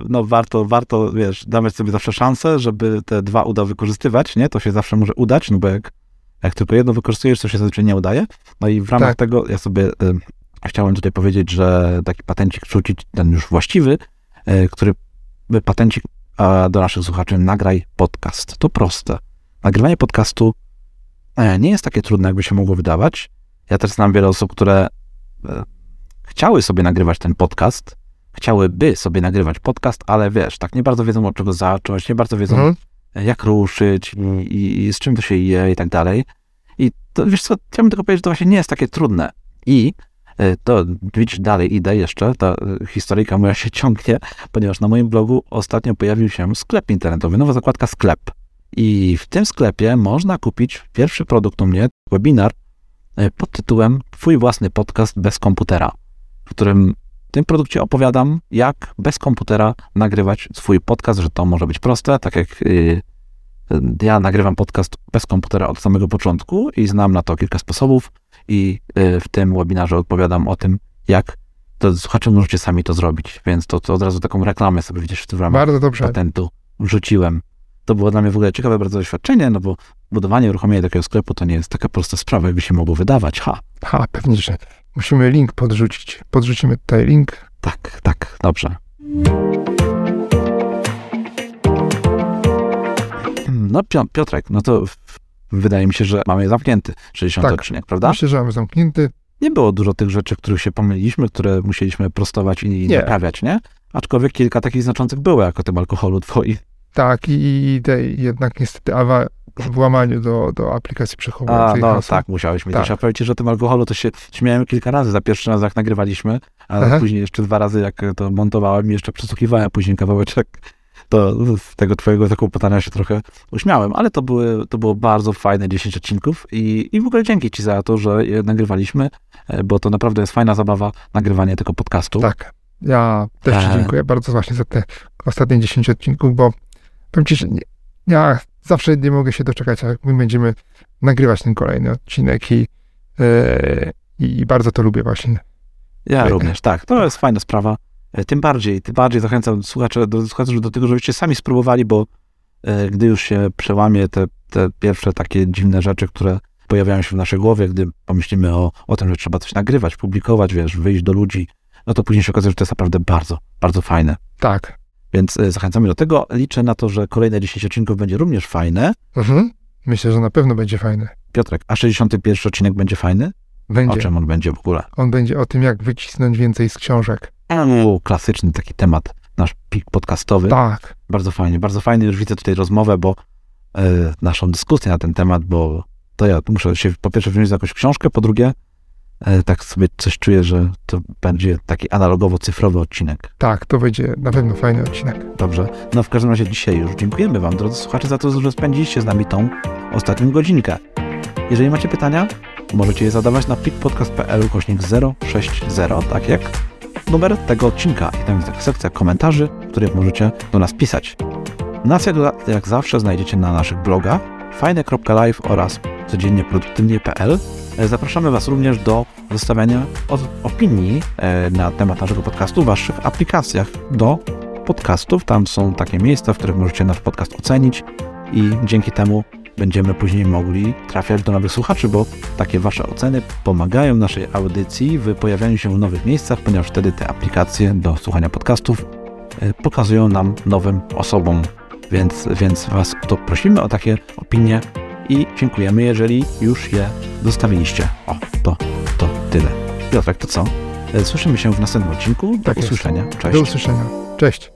no warto, warto, wiesz, dawać sobie zawsze szansę, żeby te dwa uda wykorzystywać, nie? To się zawsze może udać, no bo jak, jak tylko jedno wykorzystujesz, to się zazwyczaj nie udaje. No i w ramach Tak. tego ja sobie y, chciałem tutaj powiedzieć, że taki patencik rzucić, ten już właściwy, y, który patencik do naszych słuchaczy, nagraj podcast. To proste. Nagrywanie podcastu e, nie jest takie trudne, jakby się mogło wydawać. Ja też znam wiele osób, które e, chciały sobie nagrywać ten podcast, chciałyby sobie nagrywać podcast, ale wiesz, tak nie bardzo wiedzą od czego zacząć, nie bardzo wiedzą Mhm. jak ruszyć i, i, i z czym to się je i tak dalej. I to wiesz co, chciałbym tylko powiedzieć, że to właśnie nie jest takie trudne. I e, to widzisz, dalej idę jeszcze, ta e, historyjka moja się ciągnie, ponieważ na moim blogu ostatnio pojawił się sklep internetowy, nowa zakładka sklep. I w tym sklepie można kupić pierwszy produkt u mnie, webinar e, pod tytułem Twój własny podcast bez komputera, w którym w tym produkcie opowiadam, jak bez komputera nagrywać swój podcast, że to może być proste, tak jak y, ja nagrywam podcast bez komputera od samego początku i znam na to kilka sposobów i y, w tym webinarze odpowiadam o tym, jak to słuchacze możecie sami to zrobić, więc to, to od razu taką reklamę sobie widzisz w ramach Bardzo dobrze. patentu wrzuciłem. To było dla mnie w ogóle ciekawe bardzo doświadczenie, no bo budowanie, uruchomienie takiego sklepu to nie jest taka prosta sprawa, jakby się mogło wydawać. Ha, Ha, pewnie, że musimy link podrzucić. Podrzucimy tutaj link. tak, tak, dobrze. No Pio- Piotrek, no to wydaje mi się, że mamy zamknięty 60 Tak. odcinek, prawda? Myślę, że mamy zamknięty. Nie było dużo tych rzeczy, których się pomyliliśmy, które musieliśmy prostować i Nie. naprawiać, nie? Aczkolwiek kilka takich znaczących było, jak o tym alkoholu twoim. Tak, i, tej, jednak niestety awa w łamaniu do, do aplikacji A, przechowującej no hasła. tak, musiałeś mi Tak. też. A powiem ci, że o tym alkoholu to się śmiałem kilka razy. Za pierwszy raz, jak nagrywaliśmy, a Aha. później jeszcze dwa razy, jak to montowałem i jeszcze przesłuchiwałem później kawałeczek, to z tego twojego zakłopotania się trochę uśmiałem. Ale to, były, to było bardzo fajne 10 odcinków i, i w ogóle dzięki ci za to, że je nagrywaliśmy, e, bo to naprawdę jest fajna zabawa, nagrywanie tego podcastu. Tak. Ja też Ci E. dziękuję bardzo właśnie za te ostatnie 10 odcinków, bo powiem Ci, że nie, ja zawsze nie mogę się doczekać, jak my będziemy nagrywać ten kolejny odcinek i, e, i bardzo to lubię właśnie. Ja Fajne. również, tak. To jest fajna sprawa. E, Tym bardziej, tym bardziej zachęcam słuchaczy do, słuchaczy do tego, żebyście sami spróbowali, bo e, gdy już się przełamie te, te pierwsze takie dziwne rzeczy, które pojawiają się w naszej głowie, gdy pomyślimy o, o tym, że trzeba coś nagrywać, publikować, wiesz, wyjść do ludzi, no to później się okazuje, że to jest naprawdę bardzo, bardzo fajne. Tak. Więc e, zachęcamy do tego. Liczę na to, że kolejne 10 odcinków będzie również fajne. Mhm. Myślę, że na pewno będzie fajny. Piotrek, a 61 odcinek będzie fajny? O Będzie. czym on będzie w ogóle? On będzie o tym, jak wycisnąć więcej z książek. U, klasyczny taki temat, nasz pik podcastowy. Tak. Bardzo fajnie, bardzo fajnie. Już widzę tutaj rozmowę, bo e, naszą dyskusję na ten temat, bo to ja muszę się po pierwsze wziąć za jakąś książkę, po drugie tak sobie coś czuję, że to będzie taki analogowo-cyfrowy odcinek. Tak, to będzie na pewno fajny odcinek. Dobrze. No w każdym razie dzisiaj już dziękujemy Wam, drodzy słuchacze, za to, że spędziliście z nami tą ostatnią godzinkę. Jeżeli macie pytania, możecie je zadawać na pikpodcast.pl kośnik 060, tak jak numer tego odcinka. I tam jest taka sekcja komentarzy, w których możecie do nas pisać. Nas jak, jak zawsze znajdziecie na naszych blogach fajne.live oraz codziennie produktywnie.pl. E, Zapraszamy Was również do zostawiania opinii e, na temat naszego podcastu w Waszych aplikacjach do podcastów. Tam są takie miejsca, w których możecie nasz podcast ocenić i dzięki temu będziemy później mogli trafiać do nowych słuchaczy, bo takie Wasze oceny pomagają naszej audycji w pojawianiu się w nowych miejscach, ponieważ wtedy te aplikacje do słuchania podcastów e, pokazują nam nowym osobom. Więc, więc Was to prosimy o takie opinie i dziękujemy, jeżeli już je zostawiliście. O, to, to tyle. Piotrek, to co? E, Słyszymy się w następnym odcinku. Do Tak jest. usłyszenia. Cześć. Do usłyszenia. Cześć.